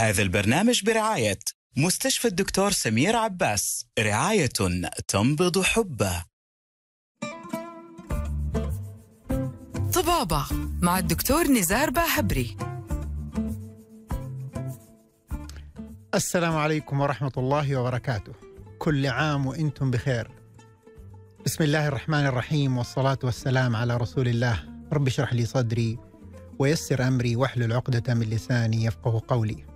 هذا البرنامج برعاية مستشفى الدكتور سمير عباس رعاية تنبض حبه. طبابة مع الدكتور نزار باهبري. السلام عليكم ورحمة الله وبركاته. كل عام وإنتم بخير. بسم الله الرحمن الرحيم والصلاة والسلام على رسول الله. رب اشرح لي صدري ويسر أمري واحلل عقدة من لساني يفقه قولي.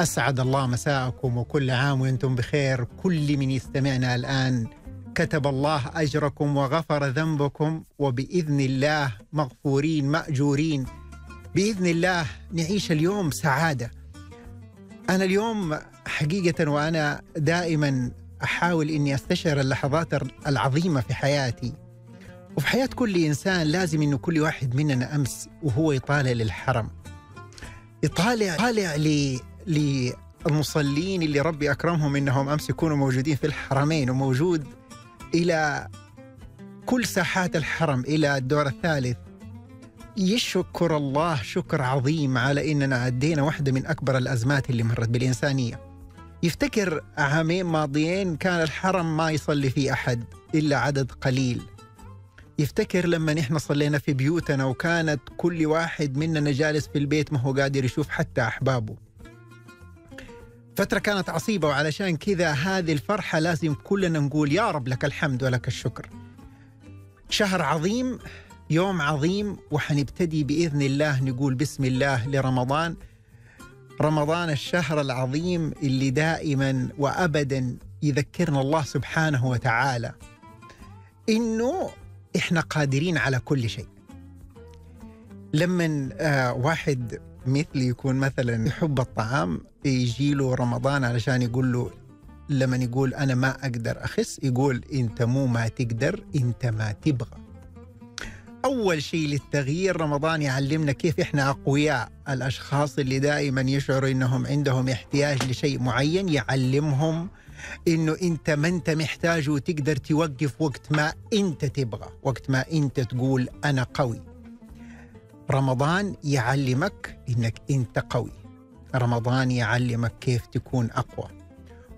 أسعد الله مساءكم وكل عام وأنتم بخير. كل من يستمعنا الآن كتب الله أجركم وغفر ذنبكم وبإذن الله مغفورين مأجورين. بإذن الله نعيش اليوم سعادة. أنا اليوم حقيقة وأنا دائما أحاول إني أستشعر اللحظات العظيمة في حياتي. وفي حياة كل إنسان لازم إنه كل واحد مننا أمس وهو يطالع للحرم. يطالع ل للمصلين اللي ربي أكرمهم إنهم أمس يكونوا موجودين في الحرمين وموجود إلى كل ساحات الحرم إلى الدور الثالث. يشكر الله شكر عظيم على إننا عدينا واحدة من أكبر الأزمات اللي مرت بالإنسانية. يفتكر عامين ماضيين كان الحرم ما يصلي فيه أحد إلا عدد قليل. يفتكر لما نحن صلينا في بيوتنا وكانت كل واحد مننا جالس في البيت ما هو قادر يشوف حتى أحبابه. فترة كانت عصيبة وعلشان كذا هذه الفرحة لازم كلنا نقول يا رب لك الحمد ولك الشكر. شهر عظيم يوم عظيم وحنبتدي بإذن الله نقول بسم الله لرمضان. رمضان الشهر العظيم اللي دائما وأبدا يذكرنا الله سبحانه وتعالى. إنه إحنا قادرين على كل شيء. لما آه واحد مثلي يكون مثلا يحب الطعام يجي له رمضان علشان يقول له لما يقول أنا ما أقدر أخس يقول أنت مو ما تقدر أنت ما تبغى. أول شيء للتغيير رمضان يعلمنا كيف إحنا أقوياء. الأشخاص اللي دائما يشعروا إنهم عندهم احتياج لشيء معين يعلمهم إنه أنت ما أنت محتاج وتقدر توقف وقت ما أنت تبغى وقت ما أنت تقول أنا قوي. رمضان يعلمك إنك أنت قوي. رمضان يعلمك كيف تكون أقوى.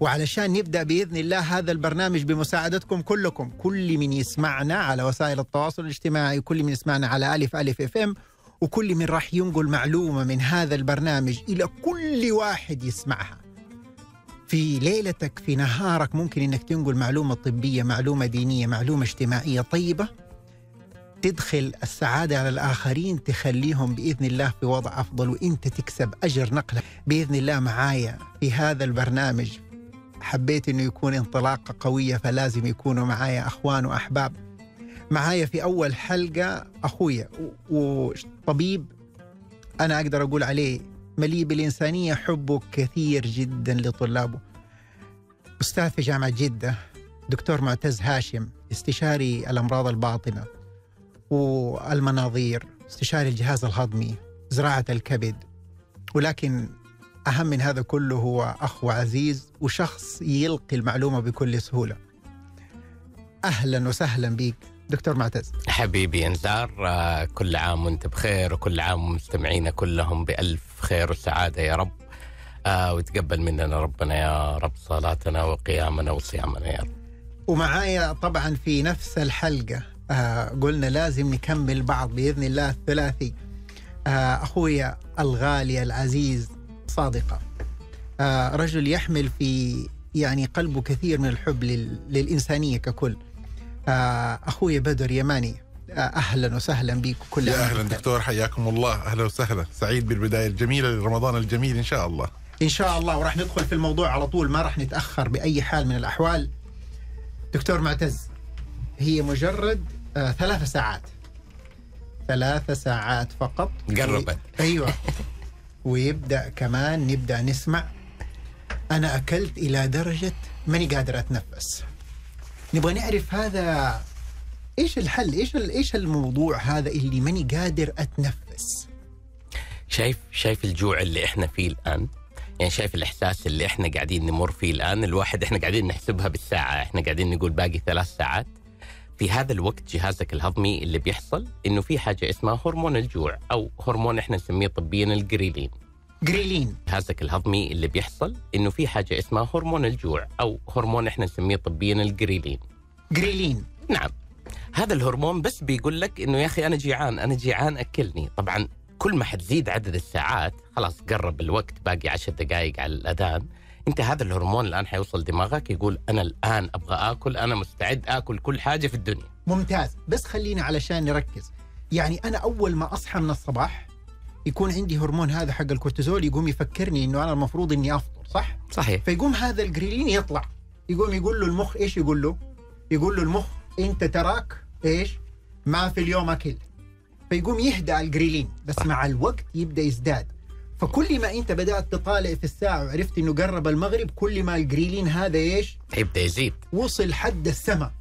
وعلشان نبدأ بإذن الله هذا البرنامج بمساعدتكم كلكم كل من يسمعنا على وسائل التواصل الاجتماعي كل من يسمعنا على ألف ألف إف إم وكل من راح ينقل معلومة من هذا البرنامج إلى كل واحد يسمعها. في ليلتك في نهارك ممكن إنك تنقل معلومة طبية معلومة دينية معلومة اجتماعية طيبة تدخل السعادة على الآخرين تخليهم بإذن الله في وضع أفضل وإنت تكسب أجر نقله بإذن الله معايا في هذا البرنامج حبيت إنه يكون انطلاقة قوية فلازم يكونوا معايا أخوان وأحباب. معايا في أول حلقة أخويا وطبيب أنا أقدر أقول عليه مليء بالإنسانية حبه كثير جدا لطلابه. أستاذ في جامعة جدة دكتور معتز هاشم استشاري الأمراض الباطنة. والمناظير استشاري الجهاز الهضمي زراعة الكبد. ولكن أهم من هذا كله هو أخ وعزيز وشخص يلقي المعلومة بكل سهولة. أهلا وسهلا بك دكتور معتز. حبيبي إنذار آه، كل عام وأنت بخير وكل عام مستمعينا كلهم بألف خير وسعادة يا رب. آه وتقبل مننا ربنا يا رب صلاتنا وقيامنا وصيامنا يا رب. ومعايا طبعا في نفس الحلقة آه قلنا لازم نكمل بعض بإذن الله الثلاثي. آه أخويا الغالي العزيز صادقة. آه رجل يحمل في يعني قلبه كثير من الحب للإنسانية ككل. آه أخوي بدر يماني. أهلا وسهلا بك كل يا أهلا دكتور حياكم الله. أهلا وسهلا. سعيد بالبداية الجميلة لرمضان الجميل إن شاء الله. إن شاء الله وراح ندخل في الموضوع على طول. ما راح نتأخر بأي حال من الأحوال. دكتور معتز هي مجرد آه ثلاث ساعات. ثلاث ساعات فقط. قربت. أيوه. ويبدأ كمان نبدأ نسمع. أنا أكلت إلى درجة ماني قادر أتنفس. نبغى نعرف هذا إيش الحل إيش إيش الموضوع هذا اللي ماني قادر أتنفس؟ شايف شايف الجوع اللي إحنا فيه الآن؟ يعني شايف الإحساس اللي إحنا قاعدين نمر فيه الآن؟ الواحد إحنا قاعدين نحسبها بالساعة. إحنا قاعدين نقول باقي ثلاث ساعات. في هذا الوقت جهازك الهضمي اللي بيحصل إنه في حاجة اسمها هرمون الجوع أو هرمون إحنا نسميه طبيا الجريلين. جريلين. جهازك الهضمي اللي بيحصل إنه في حاجة اسمها هرمون الجوع أو هرمون إحنا نسميه طبيا الجريلين. جريلين. نعم. هذا الهرمون بس بيقول لك إنه يا أخي أنا جيعان أنا جيعان أكلني. طبعا كل ما حتزيد عدد الساعات خلاص قرب الوقت باقي عشر دقائق على الأذان أنت هذا الهرمون الآن حيوصل دماغك يقول أنا الآن أبغى آكل أنا مستعد آكل كل حاجة في الدنيا. ممتاز. بس خلينا علشان نركز. يعني أنا أول ما أصحى من الصباح يكون عندي هرمون هذا حق الكورتيزول يقوم يفكرني إنه أنا المفروض إني أفطر صح؟ صحيح. فيقوم هذا الجريلين يطلع. يقوم يقول له المخ إيش يقول له؟ يقول له المخ أنت تراك إيش؟ ما في اليوم أكل. فيقوم يهدى الجريلين. بس مع الوقت يبدأ يزداد. فكل ما انت بدأت تطالع في الساعة وعرفت انه قرب المغرب كل ما الجريلين هذا إيش؟ يبدأ يزيد. وصل حد السماء.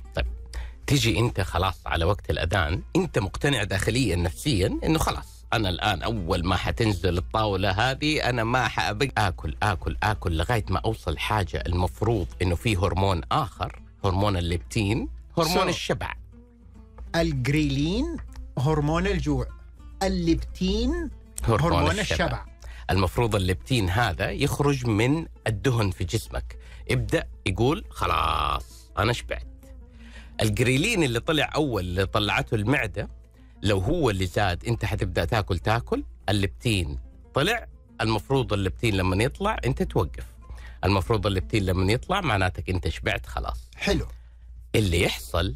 تيجي انت خلاص على وقت الأذان انت مقتنع داخليا نفسيا انه خلاص أنا الآن أول ما حتنزل الطاولة هذه أنا ما حأبق. آكل آكل آكل لغاية ما أوصل حاجة المفروض إنه في هرمون آخر هرمون الليبتين هرمون So- الشبع. الجريلين هرمون الجوع الليبتين هرمون الشبع. المفروض الليبتين هذا يخرج من الدهن في جسمك. ابدأ يقول خلاص أنا شبعت. الجريلين اللي طلع أول اللي طلعته المعدة لو هو اللي زاد أنت حتبدأ تاكل تاكل. الليبتين طلع المفروض الليبتين لما يطلع أنت توقف. المفروض الليبتين لما يطلع معناتك أنت شبعت خلاص. حلو. اللي يحصل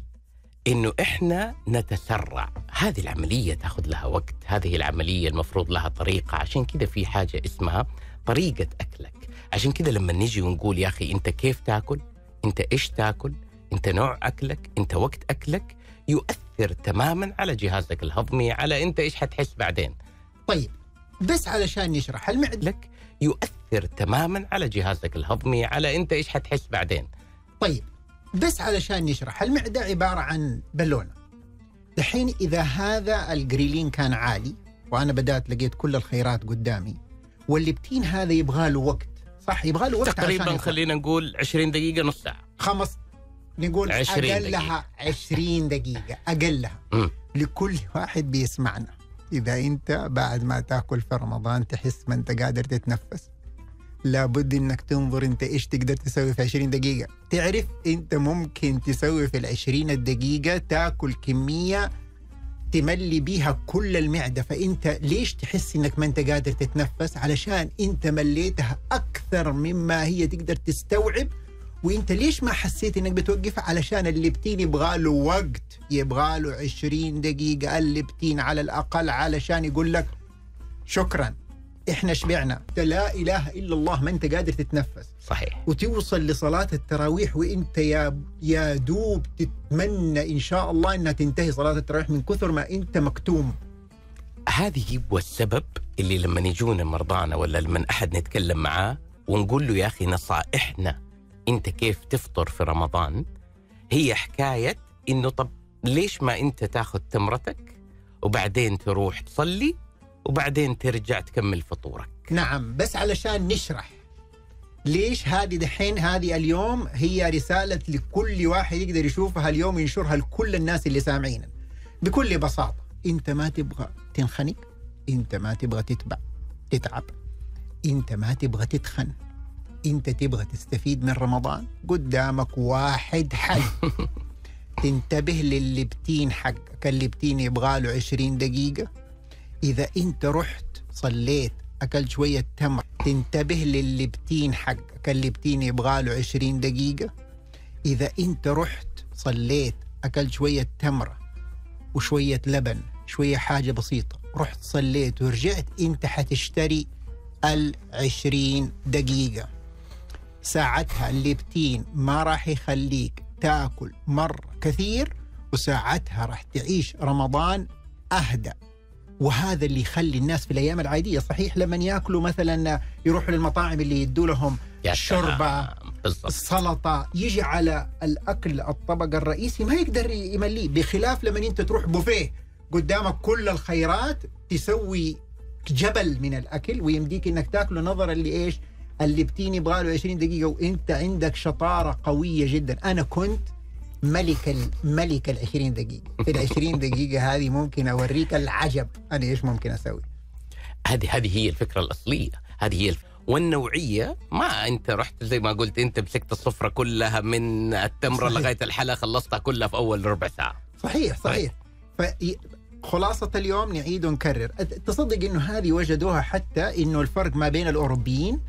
إنه إحنا نتسرع. هذه العملية تاخذ لها وقت هذه العملية المفروض لها طريقة. عشان كذا في حاجة اسمها طريقة أكلك. عشان كذا لما نيجي ونقول يا أخي أنت كيف تاكل؟ أنت إيش تاكل؟ أنت نوع أكلك؟ أنت وقت أكلك؟ يؤثر تماما على جهازك الهضمي على أنت إيش حتحس بعدين. طيب بس علشان نشرح المعدة لك يؤثر تماما على جهازك الهضمي على أنت إيش حتحس بعدين؟ طيب بس علشان نشرح المعدة عبارة عن بالونة. دحين إذا هذا الجريلين كان عالي وأنا بدأت لقيت كل الخيرات قدامي والليبتين هذا يبغى له وقت. صح؟ يبغى له وقت تقريبا. خلينا نقول 20 دقيقة نص ساعة. خمس نقول 20 أقلها 20 دقيقة أقلها. لكل واحد بيسمعنا. إذا أنت بعد ما تأكل في رمضان تحس ما أنت قادر تتنفس. لابد إنك تنظر أنت إيش تقدر تسوي في 20 دقيقة. تعرف أنت ممكن تسوي في العشرين الدقيقة تاكل كمية تملي بيها كل المعدة. فأنت ليش تحس إنك ما أنت قادر تتنفس؟ علشان أنت مليتها أكثر مما هي تقدر تستوعب. وأنت ليش ما حسيت إنك بتوقفها علشان الليبتين يبغى له وقت يبغى له 20 دقيقة الليبتين على الأقل علشان يقول لك شكرا. إحنا شبعنا لا إله إلا الله ما أنت قادر تتنفس. صحيح. وتوصل لصلاة التراويح وأنت يا يا دوب تتمنى إن شاء الله إنها تنتهي صلاة التراويح من كثر ما أنت مكتوم. هذه هو السبب اللي لما يجونا مرضانا ولا لما أحد نتكلم معاه ونقول له يا أخي نصائحنا أنت كيف تفطر في رمضان؟ هي حكاية إنه طب ليش ما أنت تاخذ تمرتك وبعدين تروح تصلي وبعدين ترجع تكمل فطورك. نعم بس علشان نشرح ليش هذه دحين هذه اليوم هي رسالة لكل واحد يقدر يشوفها اليوم ينشرها لكل الناس اللي سامعينا بكل بساطة إنت ما تبغى تنخنق إنت ما تبغى تتبع تتعب. إنت ما تبغى تتخن. إنت تبغى تستفيد من رمضان؟ قدامك واحد حل. تنتبه لللبتين حقك اللبتين يبغى له 20 دقيقة. إذا أنت رحت صليت أكلت شوية تمر تنتبه لللبتين حقك اللبتين يبغى له 20 دقيقة. إذا أنت رحت صليت أكلت شوية تمرة وشوية لبن شوية حاجة بسيطة رحت صليت ورجعت أنت حتشتري العشرين دقيقة. ساعتها الليبتين ما راح يخليك تأكل مرة كثير وساعتها راح تعيش رمضان أهدى. وهذا اللي يخلي الناس في الأيام العادية صحيح لما يأكلوا مثلا يروحوا للمطاعم اللي يدوا لهم. بالضبط. السلطة يجي على الأكل الطبق الرئيسي ما يقدر يمليه بخلاف لما أنت تروح بوفيه قدامك كل الخيرات تسوي جبل من الأكل ويمديك أنك تاكله نظرا لإيش؟ اللي بتيني يبغى له 20 دقيقة وأنت عندك شطارة قوية جدا. أنا كنت ملك الملك ال 20 دقيقة. في ال 20 دقيقة هذه ممكن أوريك العجب. أنا إيش ممكن أسوي؟ هذه هذه هي الفكرة الأصلية. هذه هي الف... والنوعية ما أنت رحت زي ما قلت أنت مسكت الصفرة كلها من التمرة صحيح. لغاية الحلا خلصتها كلها في أول ربع ساعة. صحيح صحيح. في خلاصة اليوم نعيد ونكرر. تصدق إنه هذه وجدوها حتى إنه الفرق ما بين الأوروبيين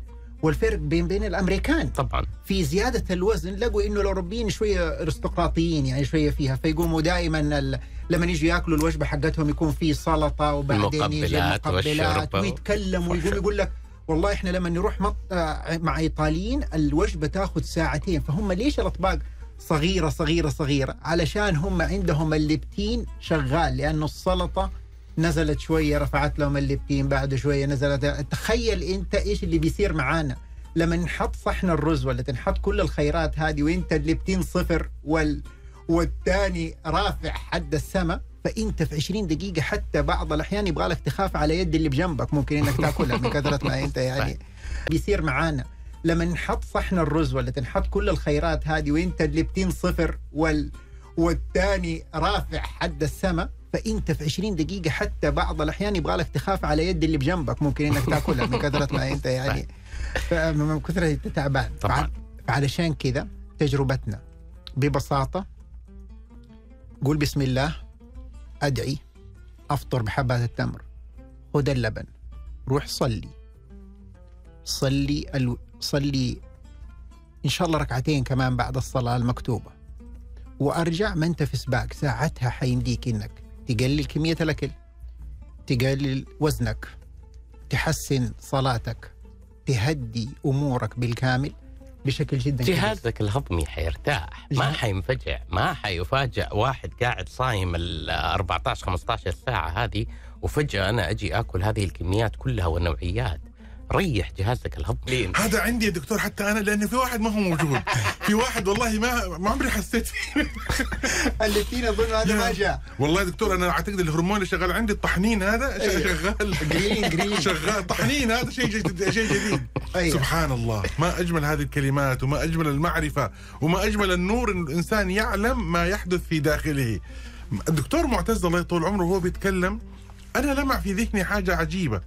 والفرق بين بين الأمريكان. طبعا. في زيادة الوزن لقوا إنه الأوروبيين شوية أرستقراطيين يعني شوية فيها فيقوموا دائما ال... لما يجوا يأكلوا الوجبة حقتهم يكون في سلطة وبعدين يجي المقبلات. ويتكلموا ويقول يقول لك والله إحنا لما نروح مط... آه، مع إيطاليين الوجبة تأخذ ساعتين. فهم ليش الأطباق صغيرة صغيرة صغيرة؟ علشان هم عندهم الليبتين شغال لأنه السلطة نزلت شوية رفعت لهم الليبتين بعد شوية نزلت. تخيل أنت إيش اللي بيصير معانا. لما نحط صحن الرز ولا تنحط كل الخيرات هذه وانت الليبتين صفر وال والثاني رافع حد السماء فأنت في 20 دقيقة حتى بعض الأحيان يبغى لك تخاف على يد اللي بجنبك ممكن إنك تاكلها من كثرة ما أنت يعني. بيصير معانا. لما نحط صحن الرز ولا تنحط كل الخيرات هذه وانت الليبتين صفر وال والثاني رافع حد السماء فانت في 20 دقيقة حتى بعض الأحيان يبغى لك تخاف على يد اللي بجنبك ممكن إنك تأكلها من كثرة ما أنت يعني. من كثرة أنت تعبان. طبعاً. علشان كذا تجربتنا ببساطة قول بسم الله أدعي أفطر بحبات التمر خذ اللبن روح صلي. صلي ال... صلي إن شاء الله ركعتين كمان بعد الصلاة المكتوبة. وأرجع ما أنت في سباق ساعتها حيمديك إنك تقلل كمية الأكل تقلل وزنك تحسن صلاتك تهدي أمورك بالكامل بشكل جدا. جهازك الهضمي حيرتاح ما حينفجع ما حيفاجئ واحد قاعد صايم ال 14 15 ساعة هذه وفجأة أنا أجي آكل هذه الكميات كلها والنوعيات ريح جهازك الهضمي هذا عندي يا دكتور حتى أنا لأن في واحد ما هو موجود. في واحد والله ما ما عمري حسيت. فيه الاثنين اظن هذا ما جاء. والله يا دكتور أنا أعتقد الهرمون اللي شغال عندي الطحنين هذا أيوه. شغال. جرين جرين شغال. طحنين هذا شيء جديد شيء جديد. أيوه. سبحان الله. ما أجمل هذه الكلمات وما أجمل المعرفة وما أجمل النور إن الإنسان يعلم ما يحدث في داخله. الدكتور معتز الله يطول عمره وهو بيتكلم أنا لمع في ذهني حاجة عجيبة.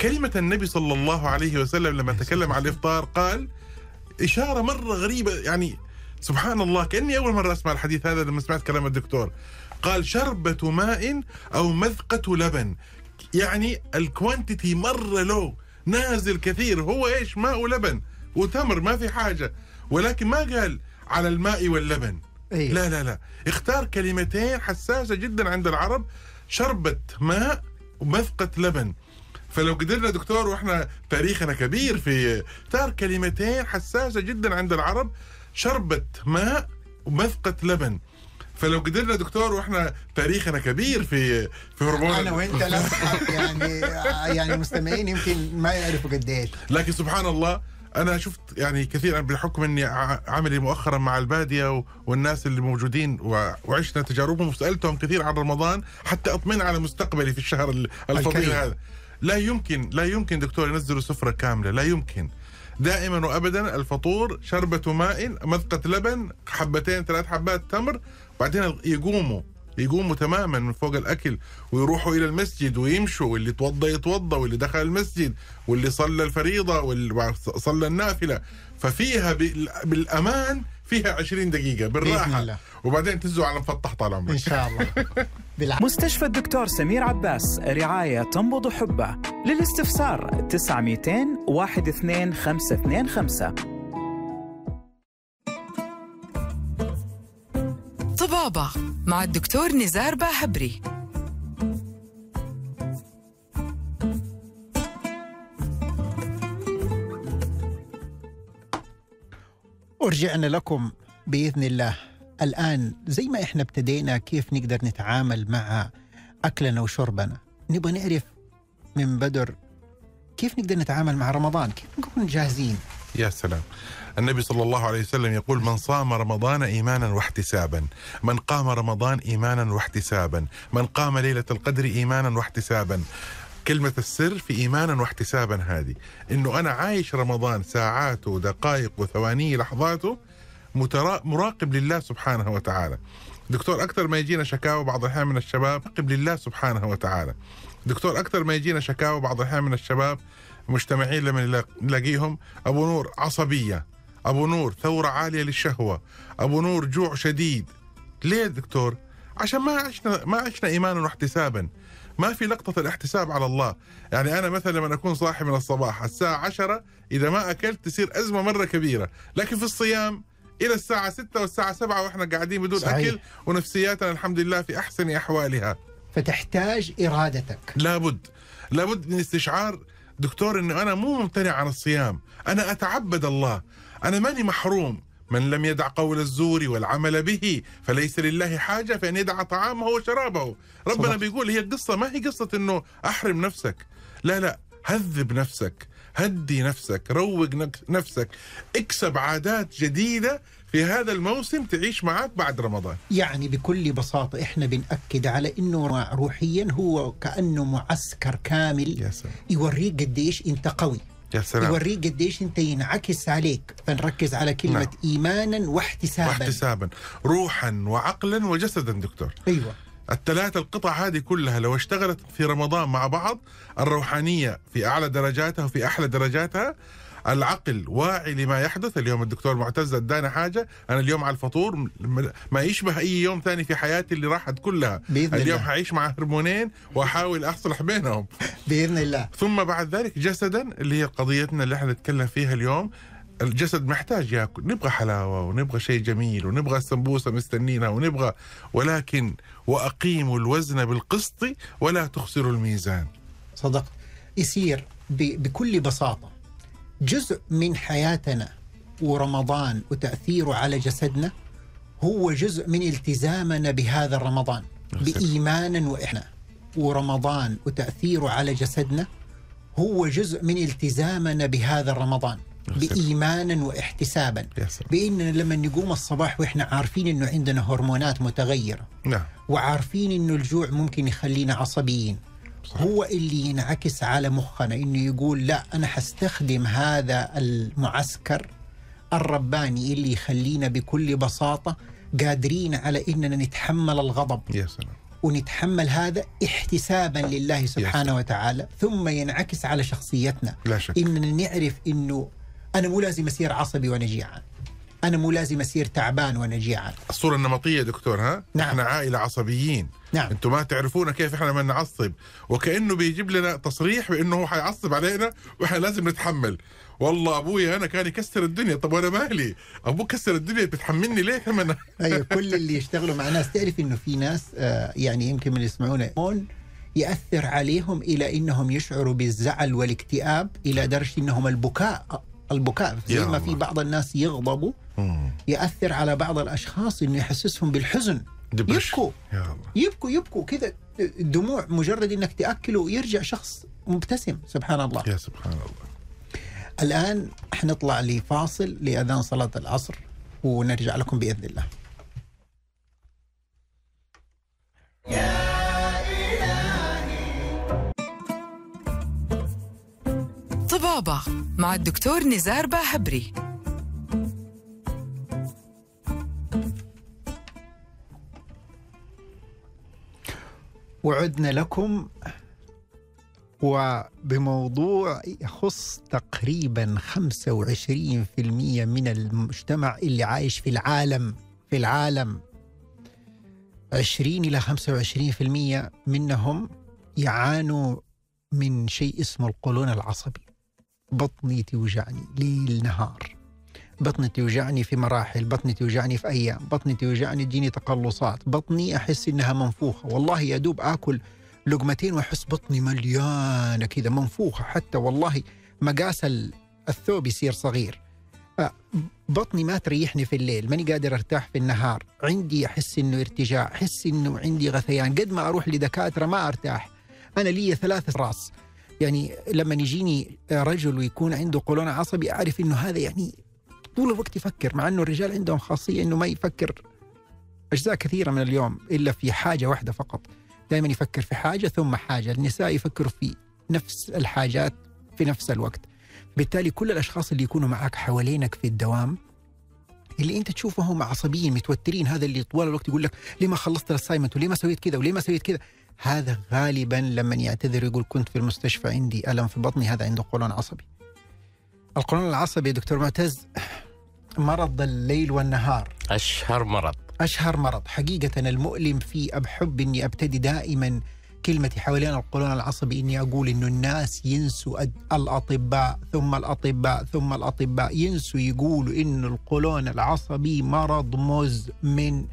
كلمة النبي صلى الله عليه وسلم لما تكلم عن الإفطار قال إشارة مرة غريبة يعني سبحان الله كأني أول مرة أسمع الحديث هذا لما سمعت كلام الدكتور. قال شربة ماء أو مذقة لبن. يعني الكوانتيتي مرة لو نازل كثير. هو إيش؟ ماء ولبن. وتمر ما في حاجة. ولكن ما قال على الماء واللبن. أيوه. لا لا لا. اختار كلمتين حساسة جدا عند العرب. شربة ماء ومذقة لبن. فلو قدرنا دكتور وإحنا تاريخنا كبير في اختار كلمتين حساسة جدا عند العرب شربة ماء ومذقة لبن. فلو قدرنا دكتور وإحنا تاريخنا كبير في في هرمون أنا وأنت لا يعني يعني مستمعين يمكن ما يعرفوا قديش لكن سبحان الله أنا شفت يعني كثيرا بحكم إني عملي مؤخرا مع البادية والناس اللي موجودين وعشنا تجاربهم وسألتهم كثير عن رمضان حتى أطمن على مستقبلي في الشهر ال- الفضيل. هذا. لا يمكن لا يمكن دكتور ينزلوا سفرة كاملة لا يمكن. دائما وابدا الفطور شربة ماء مذقة لبن حبتين ثلاث حبات تمر بعدين يقوموا يقوموا تماما من فوق الأكل ويروحوا إلى المسجد ويمشوا واللي توضى يتوضى واللي دخل المسجد واللي صلى الفريضة واللي صلى النافلة. ففيها بال- بالأمان فيها 20 دقيقة بإذن بالراحه الله. وبعدين تنزلوا على مفتح طال إن عمرك شاء الله. مستشفى الدكتور سمير عباس رعاية تنبض حبه. للاستفسار 9200 12525 طبابة مع الدكتور نزار باهبري. ورجعنا لكم بإذن الله. الآن زي ما إحنا ابتدينا كيف نقدر نتعامل مع أكلنا وشربنا. نبغى نعرف من بدر كيف نقدر نتعامل مع رمضان؟ كيف نكون جاهزين؟ يا سلام. النبي صلى الله عليه وسلم يقول من صام رمضان ايمانا واحتسابا. من قام رمضان ايمانا واحتسابا. من قام ليلة القدر ايمانا واحتسابا. كلمة السر في إيمانا واحتسابا هذه. إنه أنا عايش رمضان ساعاته ودقائق وثوانيه لحظاته. مراقب لله سبحانه وتعالى. دكتور أكثر ما يجينا شكاوى بعض الأحيان من الشباب مراقب لله سبحانه وتعالى. دكتور أكثر ما يجينا شكاوى بعض الأحيان من الشباب مجتمعين لما نلا- نلاقيهم أبو نور عصبية أبو نور ثورة عالية للشهوة أبو نور جوع شديد. ليه دكتور؟ عشان ما عشنا ما عشنا إيمانا واحتسابا. ما في لقطة الاحتساب على الله. يعني أنا مثلا لما أكون صاحي من الصباح الساعة عشرة إذا ما أكلت تصير أزمة مرة كبيرة. لكن في الصيام إلى الساعة ستة والساعة سبعة وإحنا قاعدين بدون صحيح. أكل ونفسياتنا الحمد لله في أحسن أحوالها. فتحتاج إرادتك. لابد. لابد من استشعار دكتور إنه أنا مو ممتنع عن الصيام. أنا أتعبد الله. أنا ماني محروم. من لم يدع قول الزور والعمل به فليس لله حاجة فإن يدع طعامه وشرابه. ربنا صدق. بيقول هي القصة ما هي قصة أنه أحرم نفسك. لا لا هذب نفسك هدي نفسك روق نفسك. اكسب عادات جديدة في هذا الموسم تعيش معك بعد رمضان. يعني بكل بساطة إحنا بنأكد على إنه روحيا هو كأنه معسكر كامل يوريك قديش أنت قوي. يا سلام. يوريك قديش أنت ينعكس عليك. فنركز على كلمة نعم. إيمانا واحتسابا. واحتسابا. روحا وعقلا وجسدا دكتور. أيوة. الثلاث القطع هذه كلها لو اشتغلت في رمضان مع بعض الروحانية في أعلى درجاتها وفي أحلى درجاتها العقل واعي لما يحدث. اليوم الدكتور معتز ادانا حاجة. أنا اليوم على الفطور ما يشبه أي يوم ثاني في حياتي اللي راحت كلها بإذن اليوم الله. حعيش مع هرمونين وأحاول اصلح بينهم. بإذن الله. ثم بعد ذلك جسدا اللي هي قضيتنا اللي إحنا نتكلم فيها اليوم. الجسد محتاج ياكل. نبغى حلاوة ونبغى شيء جميل ونبغى السمبوسه مستنينها ونبغى. ولكن واقيموا الوزن بالقسط ولا تخسروا الميزان. صدقت يصير ب- بكل بساطة. جزء من حياتنا ورمضان وتأثيره على جسدنا هو جزء من التزامنا بهذا الرمضان بإيمانا وإحنا. ورمضان وتأثيره على جسدنا هو جزء من التزامنا بهذا الرمضان بإيمانا سلام بإننا لما نقوم الصباح وإحنا عارفين إنه عندنا هرمونات متغيرة نعم. وعارفين إنه الجوع ممكن يخلينا عصبيين هو اللي ينعكس على مخنا إنه يقول لا أنا حستخدم هذا المعسكر الرباني اللي يخلينا بكل بساطة قادرين على إننا نتحمل الغضب. يا سلام. ونتحمل هذا احتسابا لله سبحانه وتعالى ثم ينعكس على شخصيتنا. لا شك. إننا نعرف إنه أنا مو لازم اصير عصبي وأنا جيعان. أنا مو لازم أصير تعبان وأنا جيعان. الصورة النمطية دكتور ها؟ نعم. إحنا عائلة عصبيين. نعم. أنتم ما تعرفونا كيف إحنا لما نعصب. وكأنه بيجيب لنا تصريح بأنه هو حيعصب علينا وإحنا لازم نتحمل. والله أبوي أنا كان يكسر الدنيا. طب وأنا مالي؟ أبوك كسر الدنيا بتحملني ليه كمان؟ أيوه كل اللي يشتغلوا مع ناس تعرف إنه في ناس آه، يعني يمكن من يسمعونا هون يأثر عليهم إلى إنهم يشعروا بالزعل والاكتئاب إلى درجة إنهم البكاء البكاء زي ما. في بعض الناس يغضبوا مم. يأثر على بعض الأشخاص إنه يحسسهم بالحزن. يبكوا. يا الله. يبكوا يبكوا. كذا الدموع مجرد إنك تأكله يرجع شخص مبتسم. سبحان الله. يا سبحان الله. الآن حنطلع لفاصل لأذان صلاة العصر ونرجع لكم بإذن الله. طبابة مع الدكتور نزار باهبري. وعدنا لكم وبموضوع يخص تقريبا 25% من المجتمع اللي عايش في العالم في العالم. 20 إلى 25% منهم يعانوا من شيء اسمه القولون العصبي. بطني توجعني ليل نهار. بطني توجعني في مراحل بطني توجعني في أيام بطني توجعني تجيني تقلصات بطني أحس إنها منفوخة. والله يا دوب آكل لقمتين وأحس بطني مليانة كذا منفوخة حتى والله مقاس ال- الثوب يصير صغير. بطني ما تريحني في الليل ماني قادر أرتاح في النهار. عندي أحس إنه ارتجاع أحس إنه عندي غثيان. قد ما أروح لدكاترة ما أرتاح. أنا لي ثلاث راس. يعني لما يجيني رجل ويكون عنده قولون عصبي أعرف إنه هذا يعني طول الوقت يفكر مع إنه الرجال عندهم خاصية إنه ما يفكر أجزاء كثيرة من اليوم إلا في حاجة واحدة فقط. دائما يفكر في حاجة ثم حاجة. النساء يفكروا في نفس الحاجات في نفس الوقت. بالتالي كل الأشخاص اللي يكونوا معك حوالينك في الدوام اللي أنت تشوفهم عصبيين متوترين هذا اللي طوال الوقت يقول لك ليه ما خلصت ال assignment وليه ما سويت كذا وليه ما سويت كذا. هذا غالبا لما يعتذر يقول كنت في المستشفى عندي ألم في بطني هذا عنده قولون عصبي. القولون العصبي دكتور معتز مرض الليل والنهار. أشهر مرض. أشهر مرض. حقيقة المؤلم فيه بحب إني أبتدي دائما كلمتي حوالين القولون العصبي إني أقول إنه الناس ينسوا الأطباء ثم الأطباء ثم الأطباء. ينسوا يقولوا إنه القولون العصبي مرض مزمن.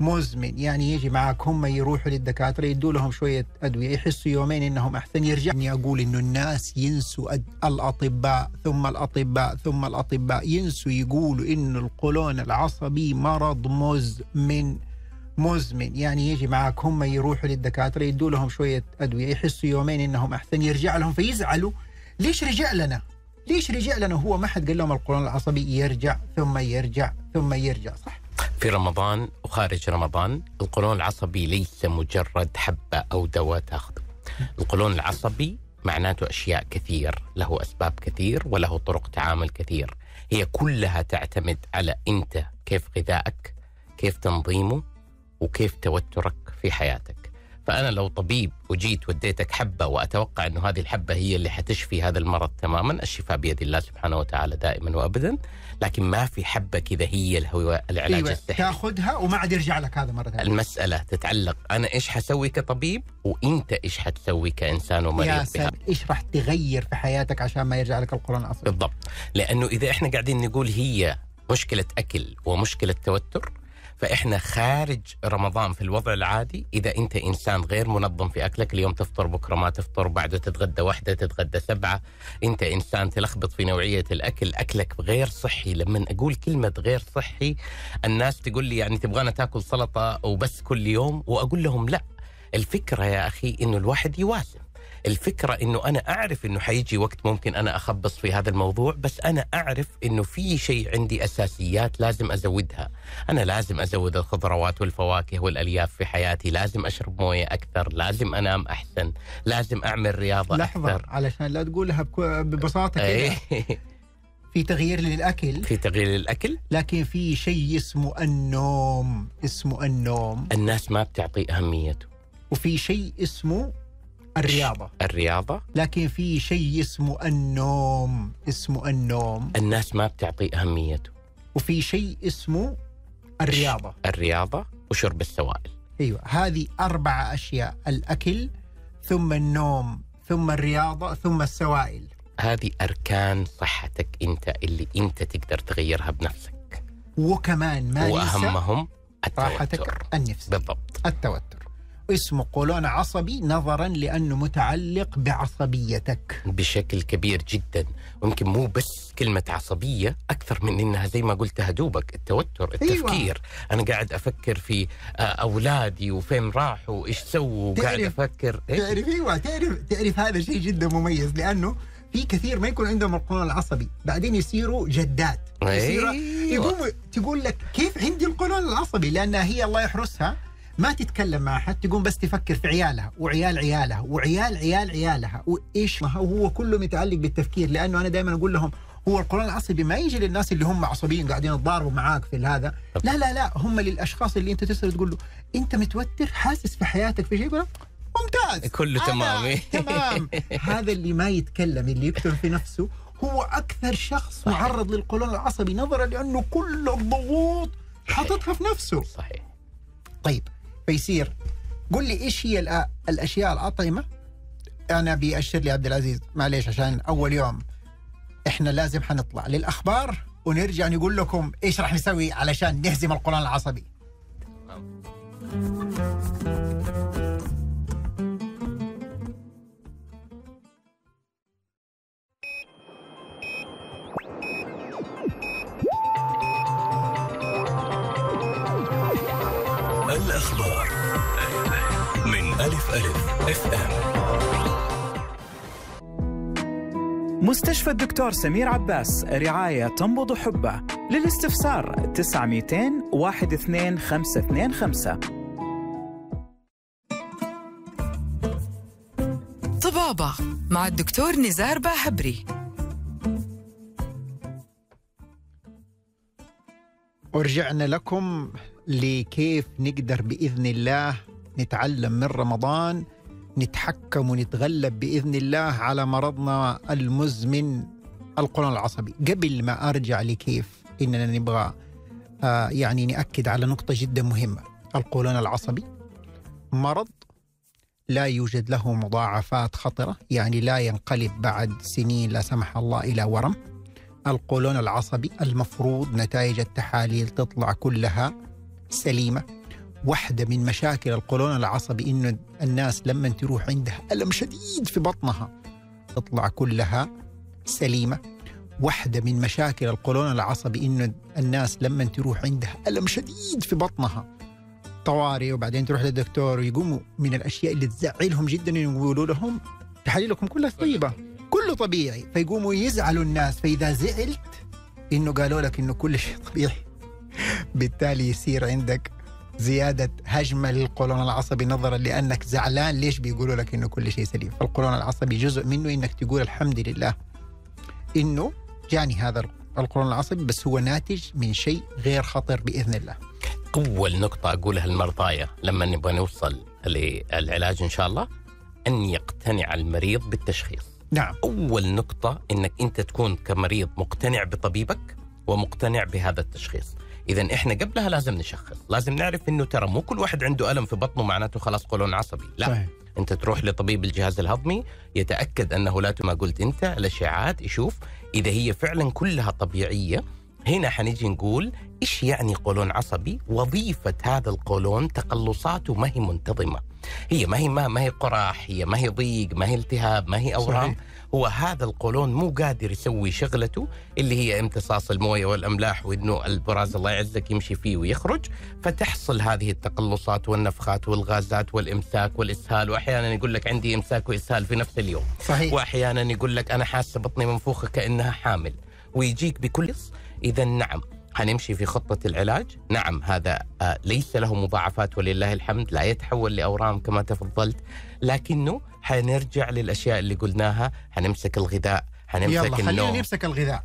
مزمن. يعني يجي معك هم يروحوا للدكاترة يدوا لهم شوية أدوية يحسوا يومين إنهم أحسن يرجع. إني أقول إنه الناس ينسوا الأطباء ثم الأطباء ثم الأطباء. ينسوا يقولوا إنه القولون العصبي مرض مزمن. مزمن. يعني يجي معك هم يروحوا للدكاترة يدوا لهم شوية أدوية يحسوا يومين إنهم أحسن يرجع لهم فيزعلوا. ليش رجع لنا؟ ليش رجع لنا؟ هو ما حد قال لهم القولون العصبي يرجع ثم يرجع ثم يرجع صح؟ في رمضان وخارج رمضان القولون العصبي ليس مجرد حبة أو دواء تاخذه. القولون العصبي معناته أشياء كثير له أسباب كثير وله طرق تعامل كثير. هي كلها تعتمد على أنت كيف غذائك كيف تنظيمه وكيف توترك في حياتك. فأنا لو طبيب وجيت وديتك حبة وأتوقع أنه هذه الحبة هي اللي حتشفي هذا المرض تماما الشفاء بيد الله سبحانه وتعالى دائما وأبدا. لكن ما في حبة كذا هي الهو- العلاج أيوة السحري تاخذها وما عاد يرجع لك هذا مرة ثانية. المسألة تتعلق أنا إيش حسوي كطبيب وإنت إيش حتسوي كإنسان يا ومريض بها سلام إيش راح تغير في حياتك عشان ما يرجع لك القولون العصبي بالضبط. لأنه إذا إحنا قاعدين نقول هي مشكلة أكل ومشكلة توتر فإحنا خارج رمضان في الوضع العادي إذا أنت إنسان غير منظم في أكلك اليوم تفطر بكرة ما تفطر بعده تتغدى واحدة تتغدى سبعة. أنت إنسان تلخبط في نوعية الأكل أكلك غير صحي. لما أقول كلمة غير صحي الناس تقول لي يعني تبغانا تاكل سلطة وبس كل يوم وأقول لهم لا. الفكرة يا أخي إنه الواحد يوازن. الفكرة إنه أنا أعرف إنه حيجي وقت ممكن أنا أخبص في هذا الموضوع بس أنا أعرف إنه في شيء عندي أساسيات لازم أزودها. أنا لازم أزود الخضروات والفواكه والألياف في حياتي لازم أشرب موية أكثر لازم أنام أحسن لازم أعمل رياضة لحظة أكثر. علشان لا تقولها ببساطة كده. إيه. في تغيير للأكل؟ في تغيير الأكل لكن في شيء اسمه النوم اسمه النوم. الناس ما بتعطي أهميته. وفي شيء اسمه الرياضة. الرياضة. لكن في شيء اسمه النوم اسمه النوم. الناس ما بتعطي أهميته. وفي شيء اسمه الرياضة. الرياضة وشرب السوائل. أيوه هذه أربع أشياء الأكل ثم النوم ثم الرياضة ثم السوائل. هذه أركان صحتك أنت اللي أنت تقدر تغيرها بنفسك. وكمان ما وأهمهم راحتك التوتر. النفسية بالضبط. التوتر. اسمه قولون عصبي نظرا لأنه متعلق بعصبيتك. بشكل كبير جدا. ويمكن مو بس كلمة عصبية أكثر من إنها زي ما قلتها دوبك التوتر التفكير. أنا قاعد أفكر في آه، أولادي وفين راحوا وإيش سووا تعرف- أفكر. إيه؟ تعرف أيوه تعرف تعرف هذا شيء جدا مميز لأنه في كثير ما يكون عندهم القولون العصبي. بعدين يصيروا جدات. يصيروا أيوة. يقوم تقول لك كيف عندي القولون العصبي؟ لأنها هي الله يحرسها ما تتكلم مع أحد تقوم بس تفكر في عيالها وعيال عيالها وعيال عيال عيالها وإيش ما هو هو كله متعلق بالتفكير لأنه أنا دائما أقول لهم هو القولون العصبي ما يجي للناس اللي هم عصبيين قاعدين يتضاربوا معاك في هذا. لا لا لا هم للأشخاص اللي أنت تسأل تقول له أنت متوتر حاسس في حياتك في شيء؟ ممتاز. كله تمام. تمام. هذا اللي ما يتكلم اللي يكتم في نفسه هو أكثر شخص صحيح. معرض للقولون العصبي نظرا لأنه كل الضغوط حاططها في نفسه. صحيح. طيب. فيصير قل لي إيش هي الأشياء الأطعمة؟ أنا بيأشر لي عبد العزيز معليش عشان أول يوم. إحنا لازم حنطلع للأخبار ونرجع نقول لكم إيش راح نسوي علشان نهزم القولون العصبي. اف ام مستشفى الدكتور سمير عباس رعاية تنبض حبه. للاستفسار 900 12525 طبابة مع الدكتور نزار باهبري. ورجعنا لكم لكيف نقدر بإذن الله نتعلم من رمضان. نتحكم ونتغلب بإذن الله على مرضنا المزمن القولون العصبي. قبل ما أرجع لكيف إننا نبغى آه يعني نأكد على نقطة جدا مهمة. القولون العصبي مرض لا يوجد له مضاعفات خطرة يعني لا ينقلب بعد سنين لا سمح الله إلى ورم. القولون العصبي المفروض نتائج التحاليل تطلع كلها سليمة. واحدة من مشاكل القولون العصبي إنه الناس لما تروح عندها ألم شديد في بطنها تطلع كلها سليمة. واحدة من مشاكل القولون العصبي إنه الناس لما تروح عندها ألم شديد في بطنها طوارئ. وبعدين تروح للدكتور ويقوموا من الأشياء اللي تزعلهم جدا يقولوا لهم تحاليلكم كلها طيبة كله طبيعي. فيقوموا يزعلوا الناس. فإذا زعلت إنه قالوا لك إنه كل شيء طبيعي بالتالي يصير عندك زيادة هجمة للقولون العصبي نظرا لأنك زعلان. ليش بيقولوا لك إنه كل شيء سليم؟ فالقولون العصبي جزء منه إنك تقول الحمد لله. إنه جاني هذا القولون العصبي بس هو ناتج من شيء غير خطر بإذن الله. أول نقطة أقولها للمرضايا لما نبغى نوصل للعلاج إن شاء الله أن يقتنع المريض بالتشخيص. نعم. أول نقطة إنك أنت تكون كمريض مقتنع بطبيبك ومقتنع بهذا التشخيص. اذا إحنا قبلها لازم نشخص لازم نعرف إنه ترى مو كل واحد عنده ألم في بطنه معناته خلاص قولون عصبي لا صحيح. أنت تروح لطبيب الجهاز الهضمي يتأكد أنه لا ما قلت أنت الأشعاعات يشوف إذا هي فعلا كلها طبيعية هنا حنيجي نقول إيش يعني قولون عصبي؟ وظيفة هذا القولون تقلصاته ما هي منتظمة. هي ما هي ما, ما هي قراح، هي ما هي ضيق، ما هي التهاب، ما هي اورام، صحيح. هو هذا القولون مو قادر يسوي شغلته اللي هي امتصاص المويه والاملاح وانه البراز الله يعزك يمشي فيه ويخرج. فتحصل هذه التقلصات والنفخات والغازات والامساك والاسهال واحيانا يقول لك عندي امساك وإسهال في نفس اليوم. صحيح. واحيانا يقول لك أنا حاسة بطني منفوخة كأنها حامل. ويجيك بكل اذا نعم حنمشي في خطة العلاج؟ نعم هذا آه، ليس له مضاعفات ولله الحمد. لا يتحول لأورام كما تفضلت. لكنه حنرجع للأشياء اللي قلناها. حنمسك الغذاء يلا حنمسك خلينا النوم. نمسك الغذاء.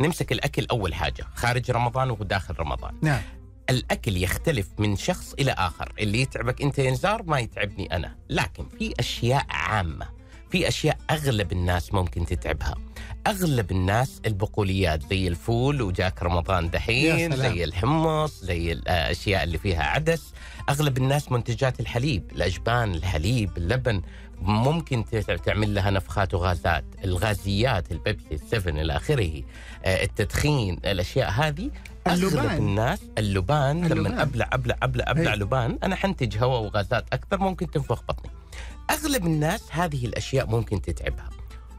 نمسك الأكل أول حاجة خارج رمضان وداخل رمضان. نعم. الأكل يختلف من شخص إلى آخر. اللي يتعبك أنت يا نزار ما يتعبني أنا. لكن في أشياء عامة. في أشياء أغلب الناس ممكن تتعبها أغلب الناس البقوليات زي الفول وجاك رمضان دحين. زي الحمص زي الأشياء اللي فيها عدس أغلب الناس منتجات الحليب الأجبان الحليب اللبن ممكن تعمل لها نفخات وغازات الغازيات البيبسي السفن إلى آخره آه، التدخين الأشياء هذه أغلب اللبان. الناس اللبان, اللبان. لما ابلع أبلع أبلع أبلع هي. لبان أنا حنتج هواء وغازات أكثر ممكن تنفخ بطني. أغلب الناس هذه الأشياء ممكن تتعبها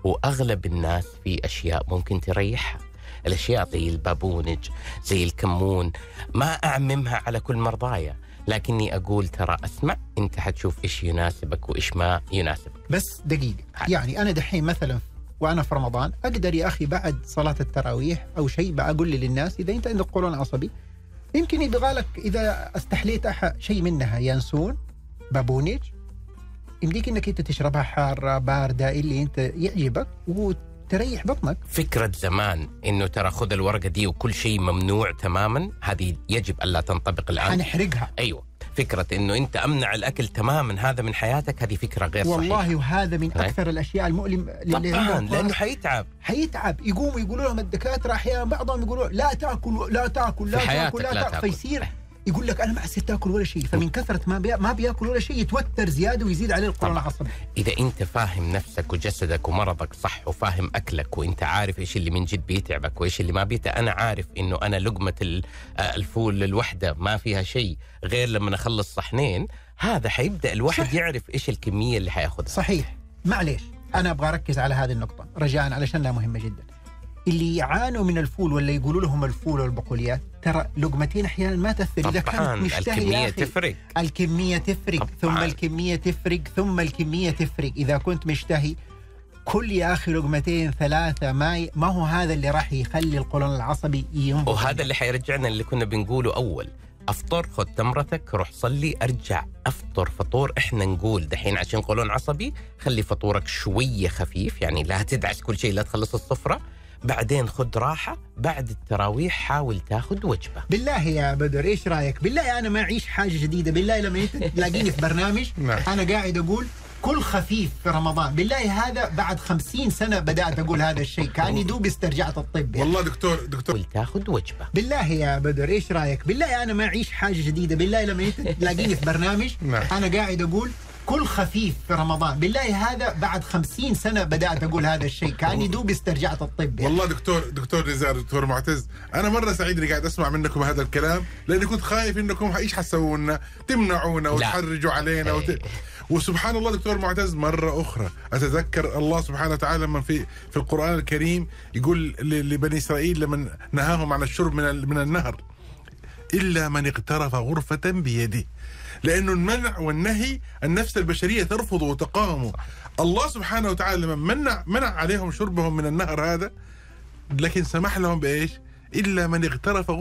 وأغلب الناس في أشياء ممكن تريحها. الأشياء زي البابونج زي الكمون ما أعممها على كل مرضايا لكني أقول ترى أسمع أنت حتشوف إيش يناسبك وإيش ما يناسبك. بس دقيقة حاضر. يعني أنا دحين مثلا وأنا في رمضان أقدر يا أخي بعد صلاة التراويح أو شيء بقول للناس إذا أنت عندك قولون عصبي يمكن يبغى لك إذا استحليت شيء منها ينسون بابونج يمديك إنك أنت تشربها حارة باردة اللي أنت يعجبك وتريح بطنك. فكرة زمان إنه ترى خذ الورقة دي وكل شيء ممنوع تماما هذه يجب ألا تنطبق الآن. حنحرقها. أيوه. فكرة إنه أنت أمنع الأكل تماما هذا من حياتك هذه فكرة غير صحيحة. والله وهذا من. أكثر الأشياء المؤلم اللي طبعا لأنه حيتعب. حيتعب. يقوموا يقولوا لهم الدكاترة أحيانا بعضهم يقولوا لا تأكل لا تأكل لا تأكل لا, لا تأكل تأكل. فيصير. يقول لك أنا ما حسيت تأكل ولا شيء فمن كثرة ما بي... ما بيأكل ولا شيء يتوتر زيادة ويزيد عليه القولون. العصبي إذا أنت فاهم نفسك وجسدك ومرضك صح وفاهم أكلك وأنت عارف إيش اللي من جد بيتعبك وإيش اللي ما بيتعب أنا عارف إنه أنا لقمة آه، الفول الوحدة ما فيها شيء غير لما أخلص صحنين هذا حيبدأ الواحد صح. يعرف إيش الكمية اللي حياخذها صحيح معليش أنا أبغى أركز على هذه النقطة رجاء علشانها مهمة جدا اللي يعانوا من الفول ولا يقولوا لهم الفول والبقوليات ترى لقمتين أحيانا ما تاثر إذا كانت مشتهي يا الكمية. تفرق. الكمية تفرق طبعاً. ثم الكمية تفرق ثم الكمية تفرق. إذا كنت مشتهي كل يا أخي لقمتين ثلاثة ما ي... ما هو هذا اللي راح يخلي القولون العصبي ينبض؟ وهذا اللي حيرجعنا اللي كنا بنقوله أول. أفطر خذ تمرتك روح صلي أرجع. أفطر فطور إحنا نقول دحين عشان قولون عصبي خلي فطورك شوية خفيف يعني لا تدعس كل شيء لا تخلص الصفرة. بعدين خذ راحة بعد التراويح حاول تاخذ وجبة بالله يا بدر إيش رأيك؟ بالله أنا ما أعيش حاجة جديدة، بالله لما انت تلاقيني في برنامج نعم. أنا قاعد أقول كل خفيف في رمضان، بالله هذا بعد خمسين سنة بدأت أقول هذا الشيء، كأني دوب استرجعت الطب يعني. والله دكتور دكتور حاول تاخذ وجبة بالله يا بدر إيش رأيك؟ بالله أنا ما أعيش حاجة جديدة، بالله لما تلاقيني في برنامج نعم. أنا قاعد أقول كل خفيف في رمضان، بالله هذا بعد خمسين سنة بدأت أقول هذا الشيء، كاني دوب استرجعت الطب يعني. والله دكتور دكتور نزار دكتور معتز أنا مرة سعيد إني قاعد أسمع منكم هذا الكلام لأني كنت خايف إنكم إيش حتسووا لنا تمنعونا وتحرجوا علينا وت... إيه. وسبحان الله دكتور معتز مرة أخرى أتذكر الله سبحانه وتعالى لما في في القرآن الكريم يقول ل- لبني إسرائيل لما نهاهم عن الشرب من من النهر إلا من اقترف غرفة بيده. لأنه المنع والنهي النفس البشرية ترفض وتقاوم الله سبحانه وتعالى لما منع منع عليهم شربهم من النهر هذا لكن سمح لهم بإيش؟ إلا من اغترف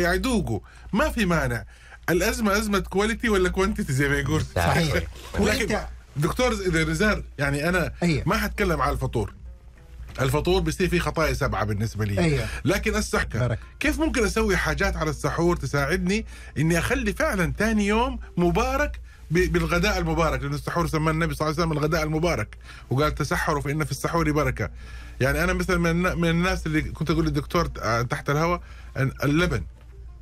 يعني ذوقوا ما في مانع الأزمة أزمة quality ولا quantity زي ما يقول صحيح. لكن وانت دكتور إذا رزار يعني أنا أيوه. ما حتكلم على الفطور الفطور بيصير فيه خطايا سبعة بالنسبة لي. أيوه. لكن السحكة. كيف ممكن أسوي حاجات على السحور تساعدني إني أخلي فعلا ثاني يوم مبارك بالغداء المبارك؟ لأن السحور سماه النبي صلى الله عليه وسلم الغداء المبارك. وقال تسحروا فإن في السحور بركة. يعني أنا مثلا من, النا- من الناس اللي كنت أقول للدكتور تحت الهواء اللبن.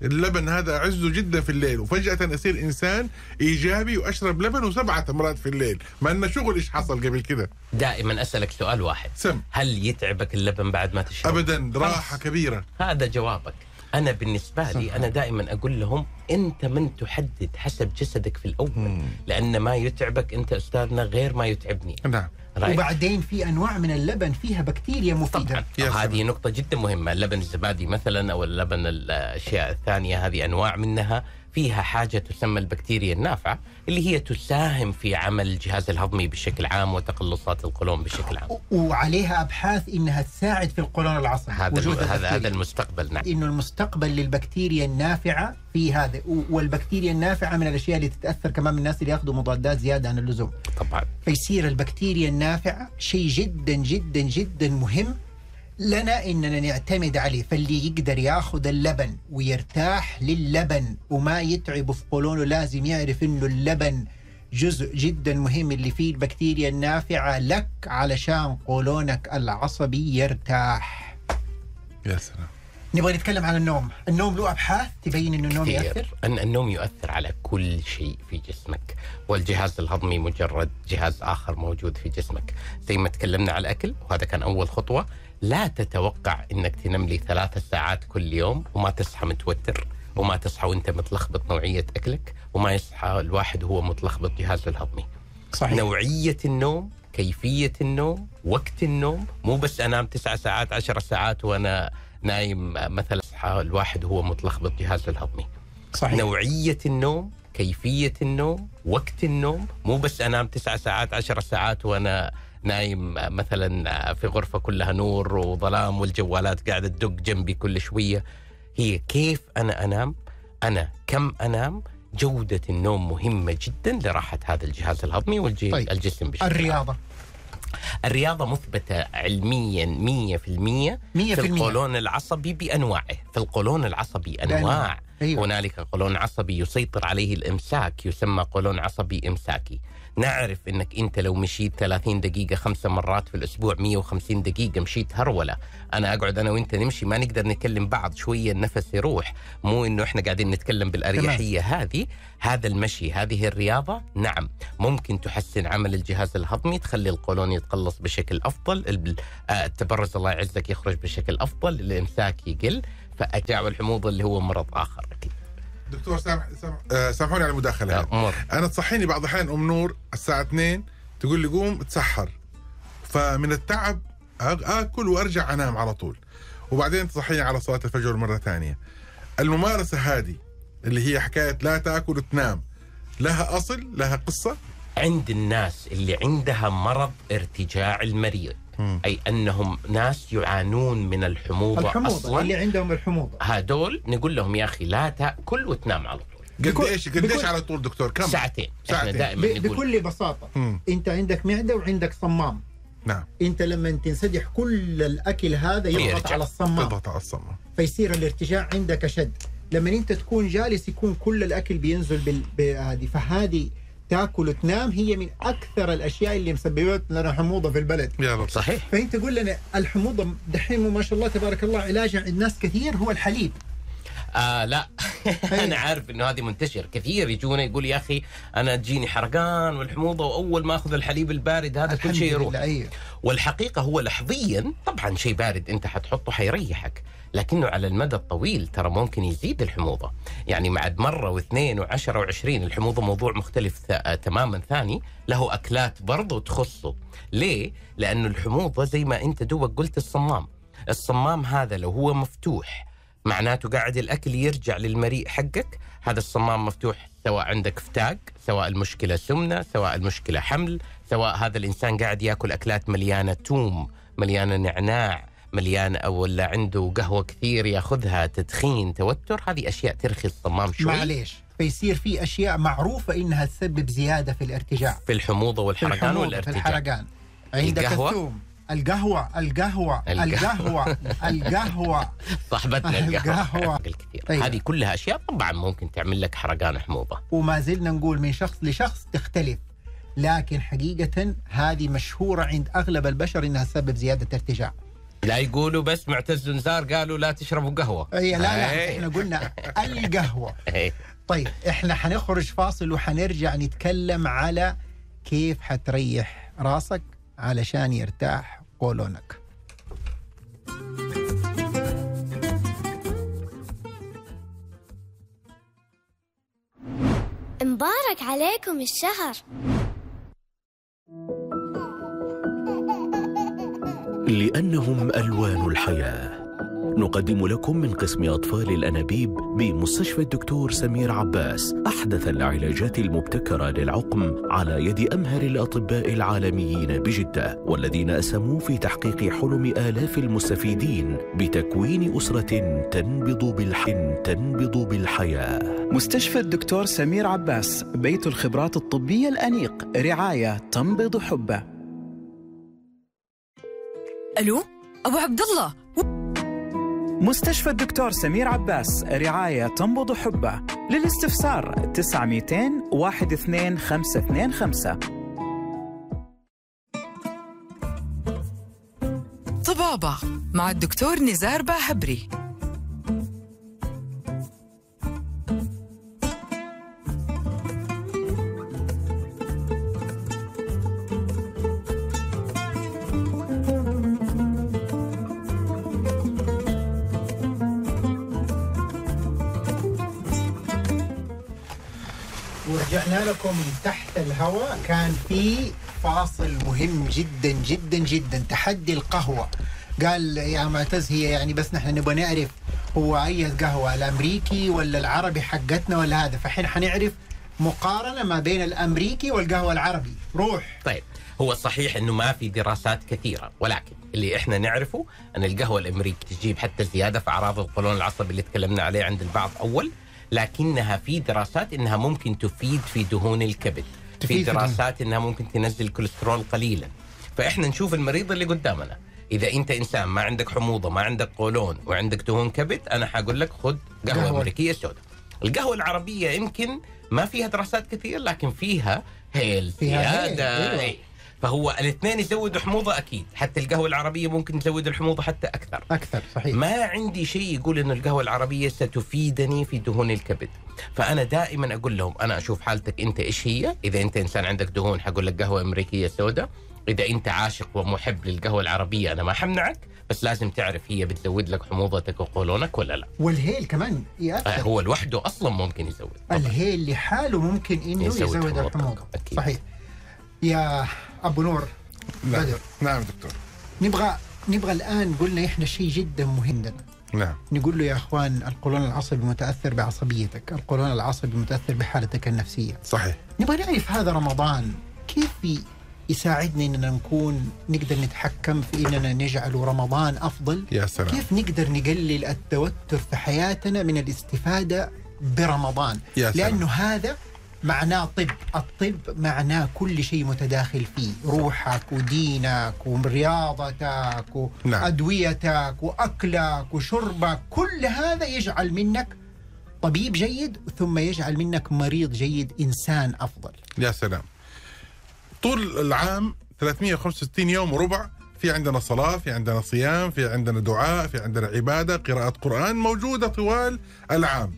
اللبن هذا أعزه جدا في الليل وفجأة أصير إنسان إيجابي وأشرب لبن وسبعة تمرات في الليل ما أن شغل إيش حصل قبل كده دائما أسألك سؤال واحد. سم. هل يتعبك اللبن بعد ما تشرب أبدا راحة كبيرة. هذا جوابك. أنا بالنسبة لي أنا دائما أقول لهم أنت من تحدد حسب جسدك في الأول لأن ما يتعبك أنت أستاذنا غير ما يتعبني. نعم. رأيك؟ وبعدين في أنواع من اللبن فيها بكتيريا مفيدة طبعا هذه. نقطة جدا مهمة اللبن الزبادي مثلا أو اللبن الأشياء الثانية هذه أنواع منها فيها حاجة تسمى البكتيريا النافعة اللي هي تساهم في عمل الجهاز الهضمي بشكل عام وتقلصات القولون بشكل عام. وعليها أبحاث إنها تساعد في القولون العصبي هذا وجود هذا. هذا المستقبل نعم. إنه المستقبل للبكتيريا النافعة في هذا والبكتيريا النافعة من الأشياء اللي تتأثر كمان من الناس اللي يأخذوا مضادات زيادة عن اللزوم. طبعا. فيصير البكتيريا النافعة شيء جدا جدا جدا مهم لنا إننا نعتمد عليه فاللي يقدر ياخذ اللبن ويرتاح للبن وما يتعب في قولونه لازم يعرف إنه اللبن جزء جدا مهم اللي فيه البكتيريا النافعة لك علشان قولونك العصبي يرتاح. يا سلام. نبغى نتكلم عن النوم. النوم له أبحاث تبين إنه النوم ياثر كثير أن النوم يؤثر على كل شيء في جسمك والجهاز الهضمي مجرد جهاز آخر موجود في جسمك. زي ما تكلمنا على الأكل وهذا كان أول خطوة. لا تتوقع أنك تنام لي ثلاثة ساعات كل يوم وما تصحى متوتر وما تصحى وأنت متلخبط نوعية أكلك وما يصحى الواحد وهو متلخبط جهازه الهضمي صحيح. نوعية النوم كيفية النوم وقت النوم مو بس أنام تسعة ساعات عشر ساعات وأنا نايم مثلا أصحى الواحد وهو متلخبط جهازه الهضمي صحيح. نوعية النوم كيفية النوم وقت النوم مو بس أنام تسعة ساعات عشر ساعات وأنا نايم مثلا في غرفة كلها نور وظلام والجوالات قاعدة تدق جنبي كل شوية هي كيف أنا أنام أنا كم أنام جودة النوم مهمة جدا لراحة هذا الجهاز الهضمي والجسم طيب. بشكل. الرياضة الرياضة مثبتة علميا 100% في 100%. القولون العصبي بأنواعه في القولون العصبي أنواع. أيوة. هنالك قولون عصبي يسيطر عليه الإمساك يسمى قولون عصبي إمساكي نعرف إنك أنت لو مشيت 30 دقيقة خمسة مرات في الأسبوع 150 دقيقة مشيت هرولة. أنا أقعد أنا وأنت نمشي ما نقدر نكلم بعض شوية النفس يروح. مو إنه إحنا قاعدين نتكلم بالأريحية هذه. هذا المشي هذه الرياضة نعم. ممكن تحسن عمل الجهاز الهضمي تخلي القولون يتقلص بشكل أفضل ال- آه، التبرز الله يعزك يخرج بشكل أفضل الإمساك يقل فاجاع والحموضه اللي هو مرض آخر أكيد. دكتور سامح سامح آه، سامحوني على المداخلة هذه. أمر أنا تصحيني بعض الأحيان أم نور الساعة 2 تقول لي قوم تسحر. فمن التعب آكل وأرجع أنام على طول. وبعدين تصحيني على صلاة الفجر مرة ثانية. الممارسة هذه اللي هي حكاية لا تأكل وتنام لها أصل؟ لها قصة؟ عند الناس اللي عندها مرض ارتجاع المريض. مم. أي أنهم ناس يعانون من الحموضة, الحموضة أصلا. اللي عندهم الحموضة. هدول نقول لهم يا أخي لا تاكل وتنام على طول. قد إيش قد إيش بكل- على طول دكتور؟ كم؟ ساعتين. إحنا ساعتين. دائما بكل بساطة. مم. أنت عندك معدة وعندك صمام. نعم. أنت لما تنسدح كل الأكل هذا يضغط. على الصمام. تضغط على الصمام. فيصير الارتجاع عندك أشد. لما أنت تكون جالس يكون كل الأكل بينزل بال- بهذه فهذه تاكل وتنام هي من أكثر الأشياء اللي مسببت لنا حموضة في البلد. يا رب. صحيح. فأنت قول لنا الحموضة دحين ما شاء الله تبارك الله علاجها عند ناس كثير هو الحليب. آه لا. أنا عارف إنه هذه منتشر كثير يجونا يقول يا أخي أنا تجيني حرقان والحموضة وأول ما أخذ الحليب البارد هذا كل شيء يروح. أيوه. والحقيقة هو لحظيا طبعا شيء بارد أنت حتحطه حيريحك لكنه على المدى الطويل ترى ممكن يزيد الحموضة. يعني بعد مرة واثنين وعشرة وعشرين الحموضة موضوع مختلف آه، تماما ثاني له أكلات برضه تخصه. ليه؟ لأنه الحموضة زي ما أنت دوبك قلت الصمام. الصمام هذا لو هو مفتوح معناته قاعد الأكل يرجع للمريء حقك. هذا الصمام مفتوح سواء عندك فتاق سواء المشكلة سمنة سواء المشكلة حمل سواء هذا الإنسان قاعد يأكل أكلات مليانة توم مليانة نعناع مليان أو ولا عنده قهوة كثير يأخذها تدخين توتر. هذه أشياء ترخي الصمام شوي. معليش فيصير في أشياء معروفة إنها تسبب زيادة في الارتجاع. في الحموضة في والحرقان في والارتجاع. الحرقان. عندك؟ الثوم. القهوة القهوة القهوة. القهوة صاحبتنا القهوة. الكثير أيوة. هذه كلها أشياء طبعا ممكن تعمل لك حرقان حموضة وما زلنا نقول من شخص لشخص تختلف لكن حقيقة هذه مشهورة عند أغلب البشر إنها تسبب زيادة ارتجاع لا يقولوا بس معتز نزار قالوا لا تشربوا قهوة أي لا لا أي. إحنا قلنا القهوة. طيب إحنا حنخرج فاصل وحنرجع نتكلم على كيف حتريح راسك علشان يرتاح قولونك. مبارك عليكم الشهر. لأنهم ألوان الحياة. نقدم لكم من قسم أطفال الأنابيب بمستشفى الدكتور سمير عباس أحدث العلاجات المبتكرة للعقم على يد أمهر الأطباء العالميين بجدة والذين أسهموا في تحقيق حلم آلاف المستفيدين بتكوين أسرة تنبض بالحن تنبض بالحياة. مستشفى الدكتور سمير عباس بيت الخبرات الطبية الأنيق رعاية تنبض حبة. ألو؟ أبو عبد الله؟ مستشفى الدكتور سمير عباس رعاية تنبض حبه. للاستفسار 9200 12525 طبابة مع الدكتور نزار باهبري. لكم تحت الهواء كان في فاصل مهم جدا جدا جدا. تحدي القهوة. قال يا معتز هي يعني بس نحن نبغى نعرف هو أي قهوة الأمريكي ولا العربي حقتنا ولا هذا. فحين حنعرف مقارنة ما بين الأمريكي والقهوة العربي. روح. طيب هو صحيح إنه ما في دراسات كثيرة ولكن اللي إحنا نعرفه إن القهوة الأمريكي تجيب حتى زيادة في أعراض القولون العصبي اللي تكلمنا عليه عند البعض أول. لكنها في دراسات إنها ممكن تفيد في دهون الكبد. في دراسات إنها ممكن تنزل الكوليسترول قليلا. فإحنا نشوف المريض اللي قدامنا. إذا أنت إنسان ما عندك حموضة ما عندك قولون وعندك دهون كبد أنا حقول لك خذ قهوة, قهوة. أمريكية سوداء. القهوة العربية يمكن ما فيها دراسات كثير لكن فيها هيل فيها زيادة. فهو الاثنين يزودوا حموضة أكيد. حتى القهوة العربية ممكن تزود الحموضة حتى أكثر. أكثر صحيح. ما عندي شيء يقول انه القهوة العربية ستفيدني في دهون الكبد. فأنا دائما أقول لهم أنا أشوف حالتك أنت إيش هي؟ إذا أنت إنسان عندك دهون حقول لك قهوة أمريكية سوداء. إذا أنت عاشق ومحب للقهوة العربية أنا ما حمنعك بس لازم تعرف هي بتزود لك حموضتك وقولونك ولا لا. والهيل كمان يأثر. هو لوحده أصلا ممكن يزود. الهيل لحاله ممكن إنه يزود يزود, الحموضة. أكيد. صحيح. يا أبو نور نعم بدر نعم دكتور نبغى نبغى الآن قلنا إحنا شيء جدا مهم لنا نعم نقول له يا أخوان القولون العصبي متأثر بعصبيتك، القولون العصبي متأثر بحالتك النفسية. صحيح نبغى نعرف هذا رمضان كيف يساعدنا إننا نكون نقدر نتحكم في إننا نجعل رمضان أفضل؟ يا سلام كيف نقدر نقلل التوتر في حياتنا من الاستفادة برمضان؟ يا سلام. لأنه هذا معناه طب. الطب معناه كل شيء متداخل فيه. روحك ودينك ورياضتك نعم. وأدويتك وأكلك وشربك. كل هذا يجعل منك طبيب جيد ثم يجعل منك مريض جيد إنسان أفضل. يا سلام. طول العام 365 يوم وربع في عندنا صلاة في عندنا صيام في عندنا دعاء في عندنا عبادة قراءة قرآن موجودة طوال العام.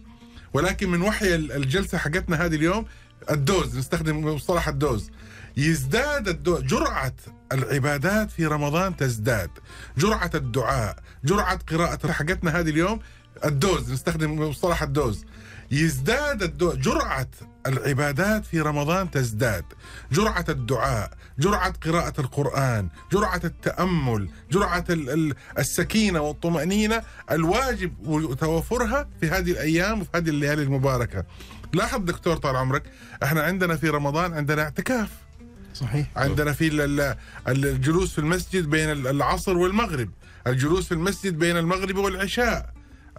ولكن من وحي الجلسة حقتنا هذه اليوم ال dose نستخدم مصطلح ال dose. يزداد ال do... جرعة العبادات في رمضان تزداد. جرعة الدعاء جرعة قراءة حقتنا هذه اليوم ال dose نستخدم مصطلح ال dose. يزداد ال do... جرعة العبادات في رمضان تزداد. جرعة الدعاء جرعة قراءة القرآن جرعة التأمل جرعة ال- ال- السكينة والطمأنينة الواجب توفرها في هذه الأيام وفي هذه الليالي المباركة. لاحظ دكتور طال عمرك إحنا عندنا في رمضان عندنا اعتكاف. صحيح. عندنا في ال- ال- الجلوس في المسجد بين ال- العصر والمغرب. الجلوس في المسجد بين المغرب والعشاء.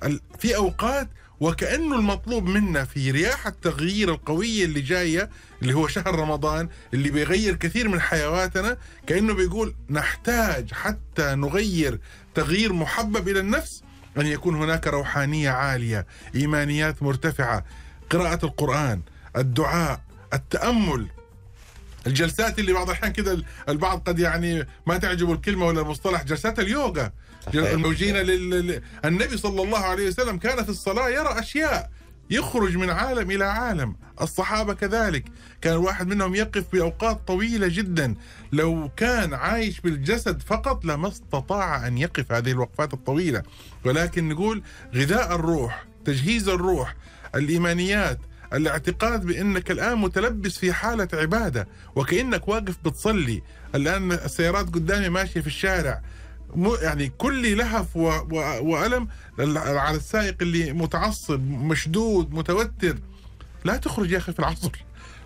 ال- في أوقات وكأنه المطلوب منا في رياح التغيير القوية اللي جاية اللي هو شهر رمضان اللي بيغير كثير من حيواتنا كأنه بيقول نحتاج حتى نغير تغيير محبب إلى النفس أن يكون هناك روحانية عالية إيمانيات مرتفعة قراءة القرآن الدعاء التأمل. الجلسات اللي بعض الأحيان كده البعض قد يعني ما تعجبه الكلمة ولا المصطلح جلسات اليوغا. صحيح. الموجين لل... النبي صلى الله عليه وسلم كان في الصلاة يرى أشياء يخرج من عالم إلى عالم الصحابة كذلك. كان واحد منهم يقف بأوقات طويلة جدا. لو كان عايش بالجسد فقط لما استطاع أن يقف هذه الوقفات الطويلة. ولكن نقول غذاء الروح تجهيز الروح الإيمانيات الاعتقاد بأنك الآن متلبس في حالة عبادة وكأنك واقف بتصلي. الآن السيارات قدامي ماشية في الشارع. يعني كل لهف و و وألم على السائق اللي متعصب مشدود متوتر. لا تخرج يا أخي في العصر.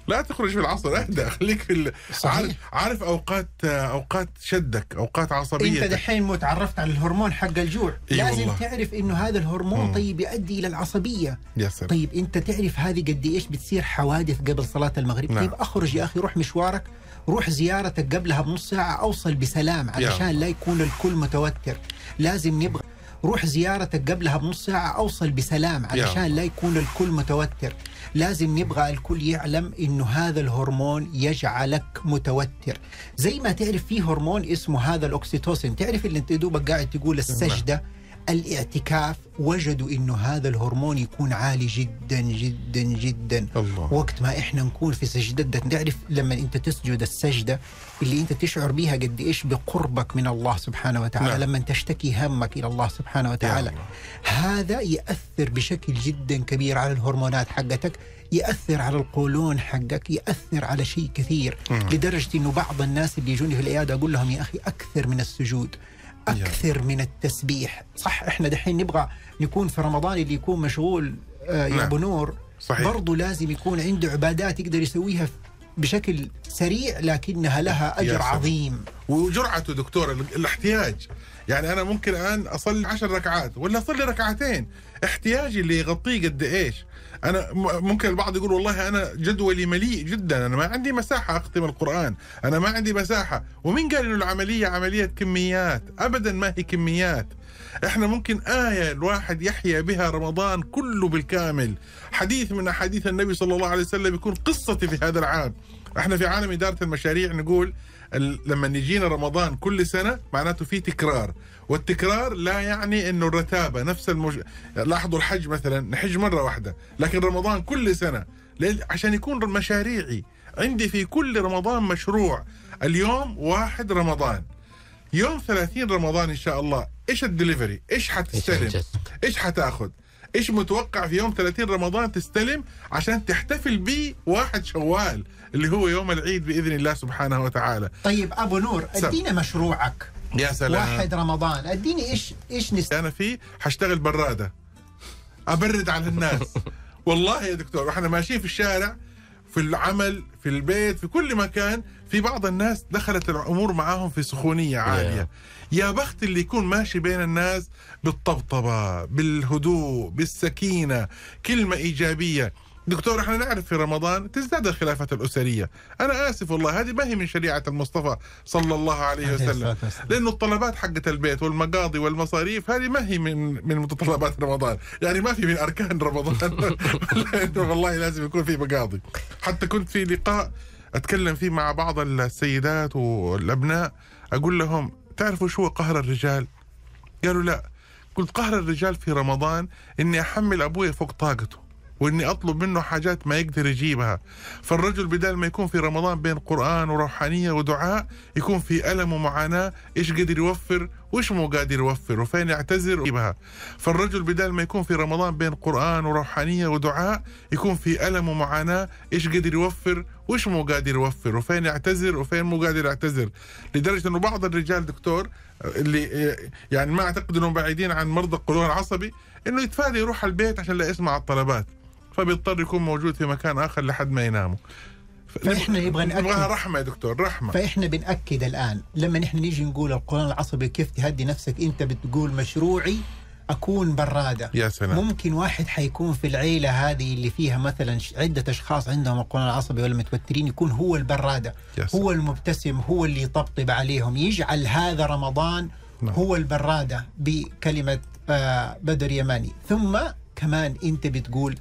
لا تخرج في العصر. اهدى خليك في ال- صحيح. عارف, عارف أوقات أوقات شدك أوقات عصبيه أنت دحين متعرفت على الهرمون حق الجوع. إي لازم والله. تعرف إنه هذا الهرمون مم. طيب يؤدي إلى العصبية. يا سلام. طيب أنت تعرف هذه قد إيش بتصير حوادث قبل صلاة المغرب؟ نعم. طيب أخرج يا أخي روح مشوارك. روح زيارتك قبلها بنص ساعة أوصل بسلام علشان لا يكون الكل متوتر. لازم نبغى روح زيارتك قبلها بنص ساعة أوصل بسلام علشان لا يكون الكل متوتر. لازم نبغى الكل يعلم إنه هذا الهرمون يجعلك متوتر. زي ما تعرف في هرمون اسمه هذا الأكسيتوسين تعرف اللي أنت دوبك قاعد تقول السجدة؟ الاعتكاف وجدوا إنه هذا الهرمون يكون عالي جدا جدا جدا. الله. وقت ما إحنا نكون في سجدتك تعرف لما أنت تسجد السجدة اللي أنت تشعر بها قد إيش؟ بقربك من الله سبحانه وتعالى. نعم. لما تشتكي همك إلى الله سبحانه وتعالى. هذا يأثر بشكل جدا كبير على الهرمونات حقتك يأثر على القولون حقك يأثر على شيء كثير. مم. لدرجة إنه بعض الناس اللي يجوني في العيادة أقول لهم يا أخي أكثر من السجود. أكثر من التسبيح. صح إحنا دحين نبغى نكون في رمضان اللي يكون مشغول آه يا نعم. أبو نور. صحيح. برضو لازم يكون عنده عبادات يقدر يسويها بشكل سريع لكنها لها يا أجر. عظيم. وجرعته دكتور ال- الاحتياج. يعني أنا ممكن الآن أصلي عشر ركعات ولا أصلي ركعتين. احتياجي اللي يغطيه قد إيش؟ أنا ممكن البعض يقول والله أنا جدولي مليء جدا أنا ما عندي مساحة أختم القرآن أنا ما عندي مساحة. ومين قال إنه العملية عملية كميات؟ ابدا ما هي كميات. إحنا ممكن آية الواحد يحيا بها رمضان كله بالكامل. حديث من أحاديث النبي صلى الله عليه وسلم يكون قصتي في هذا العام. إحنا في عالم إدارة المشاريع نقول لما يجينا رمضان كل سنة معناته في تكرار. والتكرار لا يعني إنه الرتابة نفس المج... لاحظوا الحج مثلا نحج مرة واحدة لكن رمضان كل سنة. ليه؟ عشان يكون مشاريعي. عندي في كل رمضان مشروع. اليوم واحد رمضان. يوم 30 رمضان إن شاء الله. إيش الدليفري؟ إيش حتستلم؟ إيش إيش حتأخذ؟ إيش متوقع في يوم 30 رمضان تستلم؟ عشان تحتفل بيه واحد شوال. اللي هو يوم العيد بإذن الله سبحانه وتعالى. طيب أبو نور. ادينا مشروعك. يا سلام. واحد رمضان. اديني إيش إيش نست... أنا فيه حاشتغل برادة. أبرد على الناس. والله يا دكتور وإحنا ماشيين في الشارع في العمل في البيت في كل مكان في بعض الناس دخلت الأمور معاهم في سخونية عالية. يا بخت اللي يكون ماشي بين الناس بالطبطبة بالهدوء بالسكينة كلمة إيجابية. دكتور إحنا نعرف في رمضان تزداد الخلافات الأسرية. أنا آسف والله هذه ما هي من شريعة المصطفى صلى الله عليه وسلم. لأنه الطلبات حقت البيت والمقاضي والمصاريف هذه ما هي من من متطلبات رمضان. يعني ما في من أركان رمضان. والله لازم يكون في مقاضي. حتى كنت في لقاء أتكلم فيه مع بعض السيدات والأبناء. أقول لهم تعرفوا شو قهر الرجال؟ قالوا لا. قلت قهر الرجال في رمضان إني أحمل أبوي فوق طاقته. وإني أطلب منه حاجات ما يقدر يجيبها. فالرجل بدل ما يكون في رمضان بين قرآن وروحانية ودعاء يكون في ألم ومعاناة. إيش قدر يوفر وإيش مو قادر يوفر وفين يعتذر يجيبها فالرجل بدل ما يكون في رمضان بين قرآن وروحانية ودعاء يكون في ألم ومعاناة. إيش قدر يوفر وإيش مو قادر يوفر وفين يعتذر وفين مو قادر يعتذر. لدرجة إنه بعض الرجال دكتور اللي يعني ما أعتقد إنهم بعيدين عن مرضى القولون العصبي إنه يتفادى يروح البيت عشان لا يسمع الطلبات. فبيضطر يكون موجود في مكان آخر لحد ما يناموا. فإحنا نبغى نبغاها رحمة يا دكتور رحمة. فإحنا بنأكد الآن لما نحن نيجي نقول القولون العصبي كيف تهدي نفسك أنت بتقول مشروعي أكون برادة. يا سلام. ممكن واحد حيكون في العيلة هذه اللي فيها مثلا عدة أشخاص عندهم القولون العصبي ولا متوترين يكون هو البرادة هو المبتسم هو اللي يطبطب عليهم. يجعل هذا رمضان نعم. هو البرادة بكلمة آه بدر يماني. ثم كمان أنت بتقول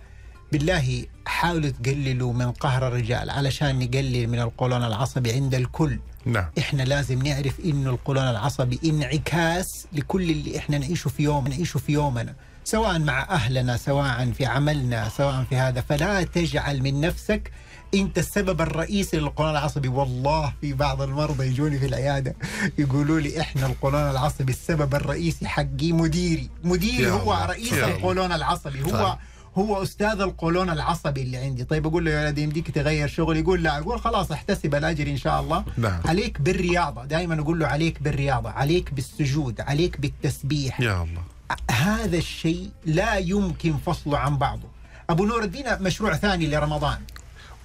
بالله حاولوا تقللوا من قهر الرجال علشان نقلل من القولون العصبي عند الكل نعم. إحنا لازم نعرف انه القولون العصبي انعكاس لكل اللي إحنا نعيشه في يوم نعيشه في يومنا سواء مع أهلنا سواء في عملنا سواء في هذا فلا تجعل من نفسك أنت السبب الرئيسي للقولون العصبي والله في بعض المرضى يجوني في العيادة يقولوا لي إحنا القولون العصبي السبب الرئيسي حقي مديري مديري هو. رئيس القولون العصبي هو طيب. هو أستاذ القولون العصبي اللي عندي. طيب أقول له يا ولدي يمديك تغير شغل يقول لا. أقول خلاص أحتسب الأجر إن شاء الله. نعم. عليك بالرياضة. دائما أقول له عليك بالرياضة. عليك بالسجود. عليك بالتسبيح. يا الله. هذا الشيء لا يمكن فصله عن بعضه. أبو نور ادينا مشروع ثاني لرمضان.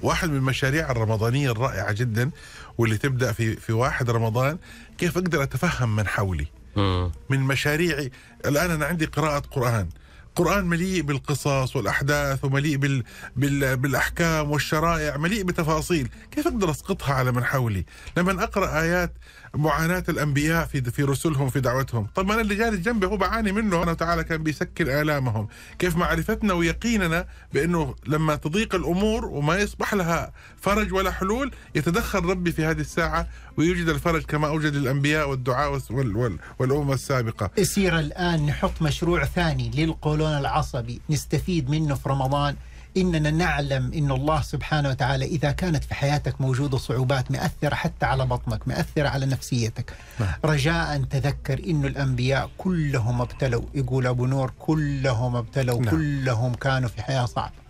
واحد من المشاريع الرمضانية الرائعة جدا واللي تبدأ في في واحد رمضان. كيف أقدر أتفهم من حولي؟ من مشاريعي. الآن أنا عندي قراءة قرآن. قرآن مليء بالقصص والأحداث ومليء بال... بال... بالأحكام والشرائع مليء بتفاصيل. كيف أقدر أسقطها على من حولي؟ لما أقرأ آيات معاناة الأنبياء في في رسلهم في دعوتهم. طب أنا اللي جالس جنبي هو بعاني منه. سبحانه وتعالى كان بيسكن آلامهم. كيف معرفتنا ويقيننا بأنه لما تضيق الأمور وما يصبح لها فرج ولا حلول يتدخل ربي في هذه الساعة ويوجد الفرج كما أوجد الأنبياء والدعاء وال وال والأمم السابقة. يصير الآن نحط مشروع ثاني للقولون العصبي نستفيد منه في رمضان. إننا نعلم إن الله سبحانه وتعالى إذا كانت في حياتك موجودة صعوبات مأثرة حتى على بطنك مأثرة على نفسيتك. نعم. رجاء تذكر إنه الأنبياء كلهم ابتلوا يقول أبو نور كلهم ابتلوا نعم. كلهم كانوا في حياة صعبة.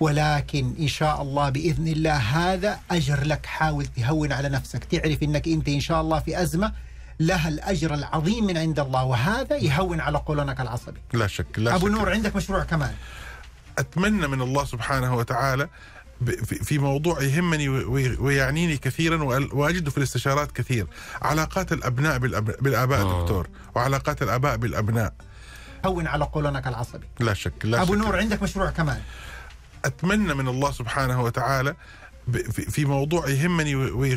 ولكن إن شاء الله بإذن الله هذا أجر لك. حاول تهون على نفسك تعرف إنك أنت إن شاء الله في أزمة لها الأجر العظيم من عند الله وهذا يهون على قولونك العصبي. لا شك لا أبو شك. نور عندك مشروع كمان؟ أتمنى من الله سبحانه وتعالى في موضوع يهمني ويعنيني كثيرا وأجده في الاستشارات كثير علاقات الأبناء بالآباء آه. دكتور وعلاقات الآباء بالأبناء هون على قولونك العصبي لا شك لا أبو شك. نور عندك مشروع كمان أتمنى من الله سبحانه وتعالى في موضوع يهمني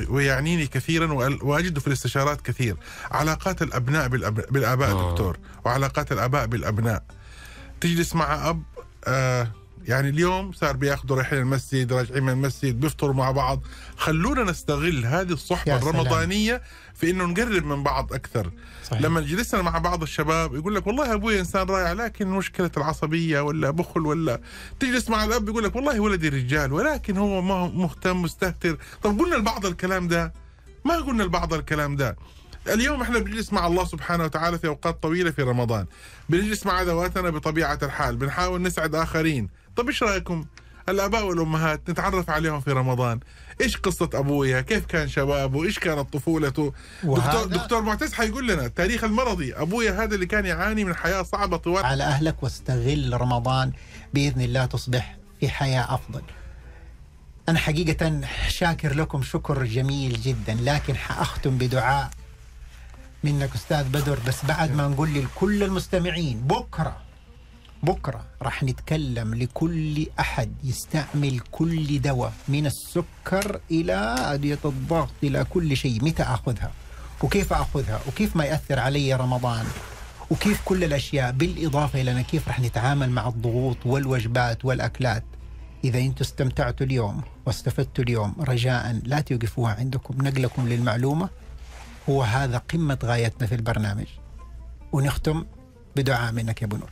ويعنيني كثيرا وأجده في الاستشارات كثير علاقات الأبناء بالآباء آه. دكتور وعلاقات الآباء بالأبناء تجلس مع أب آه يعني اليوم صار بياخذوا رايحين المسجد راجعين من المسجد بيفطروا مع بعض. خلونا نستغل هذه الصحبة الرمضانية في إنه نقرب من بعض أكثر. صحيح. لما جلسنا مع بعض الشباب يقول لك والله أبوي إنسان رائع لكن مشكلة العصبية ولا بخل ولا تجلس مع الأب يقول لك والله ولدي رجال ولكن هو ما مهتم مستهتر. طب قلنا لبعض الكلام ده؟ ما قلنا لبعض الكلام ده. اليوم إحنا بنجلس مع الله سبحانه وتعالى في أوقات طويلة في رمضان. بنجلس مع ذواتنا بطبيعة الحال. بنحاول نسعد آخرين. طب إيش رأيكم؟ الآباء والأمهات نتعرف عليهم في رمضان. إيش قصة أبويا؟ كيف كان شبابه؟ إيش كانت طفولته؟ دكتور دكتور معتز حيقول لنا التاريخ المرضي. أبويا هذا اللي كان يعاني من حياة صعبة طوال على أهلك واستغل رمضان بإذن الله تصبح في حياة أفضل. أنا حقيقة شاكر لكم. شكر جميل جدا. لكن حأختم بدعاء. منك أستاذ بدر بس بعد ما نقول لكل المستمعين بكرة بكرة راح نتكلم لكل أحد يستعمل كل دواء من السكر إلى أدوية الضغط إلى كل شيء. متى أخذها؟ وكيف أخذها؟ وكيف ما يأثر علي رمضان؟ وكيف كل الأشياء؟ بالإضافة إلى أن كيف راح نتعامل مع الضغوط والوجبات والأكلات؟ إذا أنتم استمتعتوا اليوم واستفدتوا اليوم رجاء لا توقفوها عندكم نقلكم للمعلومة. هو هذا قمة غايتنا في البرنامج. ونختم بدعاء منك يا أبو نور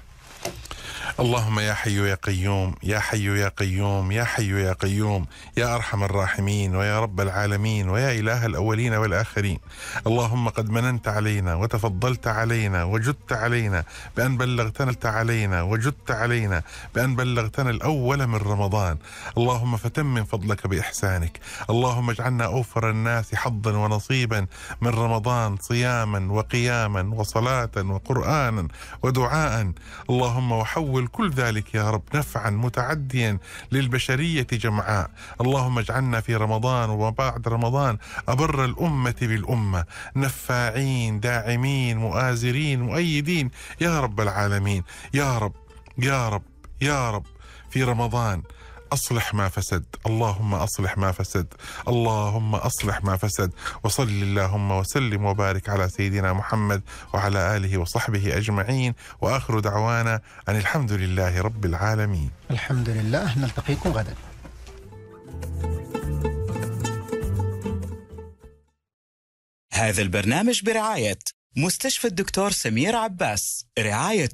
اللهم يا حي يا قيوم يا حي يا قيوم يا حي يا قيوم يا أرحم الراحمين ويا رب العالمين ويا إله الأولين والآخرين. اللهم قد مننت علينا وتفضلت علينا وجدت علينا بأن بلغتنا علينا وجدت علينا بأن بلغتنا الأول من رمضان. اللهم فتمم فضلك بإحسانك. اللهم اجعلنا أوفر الناس حظا ونصيبا من رمضان صياما وقياما وصلاة وقرانا ودعاء اللهم وحول كل ذلك يا رب نفعا متعديا للبشرية جمعاء. اللهم اجعلنا في رمضان وبعد رمضان أبر الأمة بالأمة نفاعين داعمين مؤازرين مؤيدين. يا رب العالمين يا رب يا رب يا رب في رمضان أصلح ما فسد. اللهم أصلح ما فسد. اللهم أصلح ما فسد. وصل اللهم وسلم وبارك على سيدنا محمد وعلى آله وصحبه أجمعين. وآخر دعوانا أن الحمد لله رب العالمين. الحمد لله. نلتقيكم غدا. هذا البرنامج برعاية مستشفى الدكتور سمير عباس. رعاية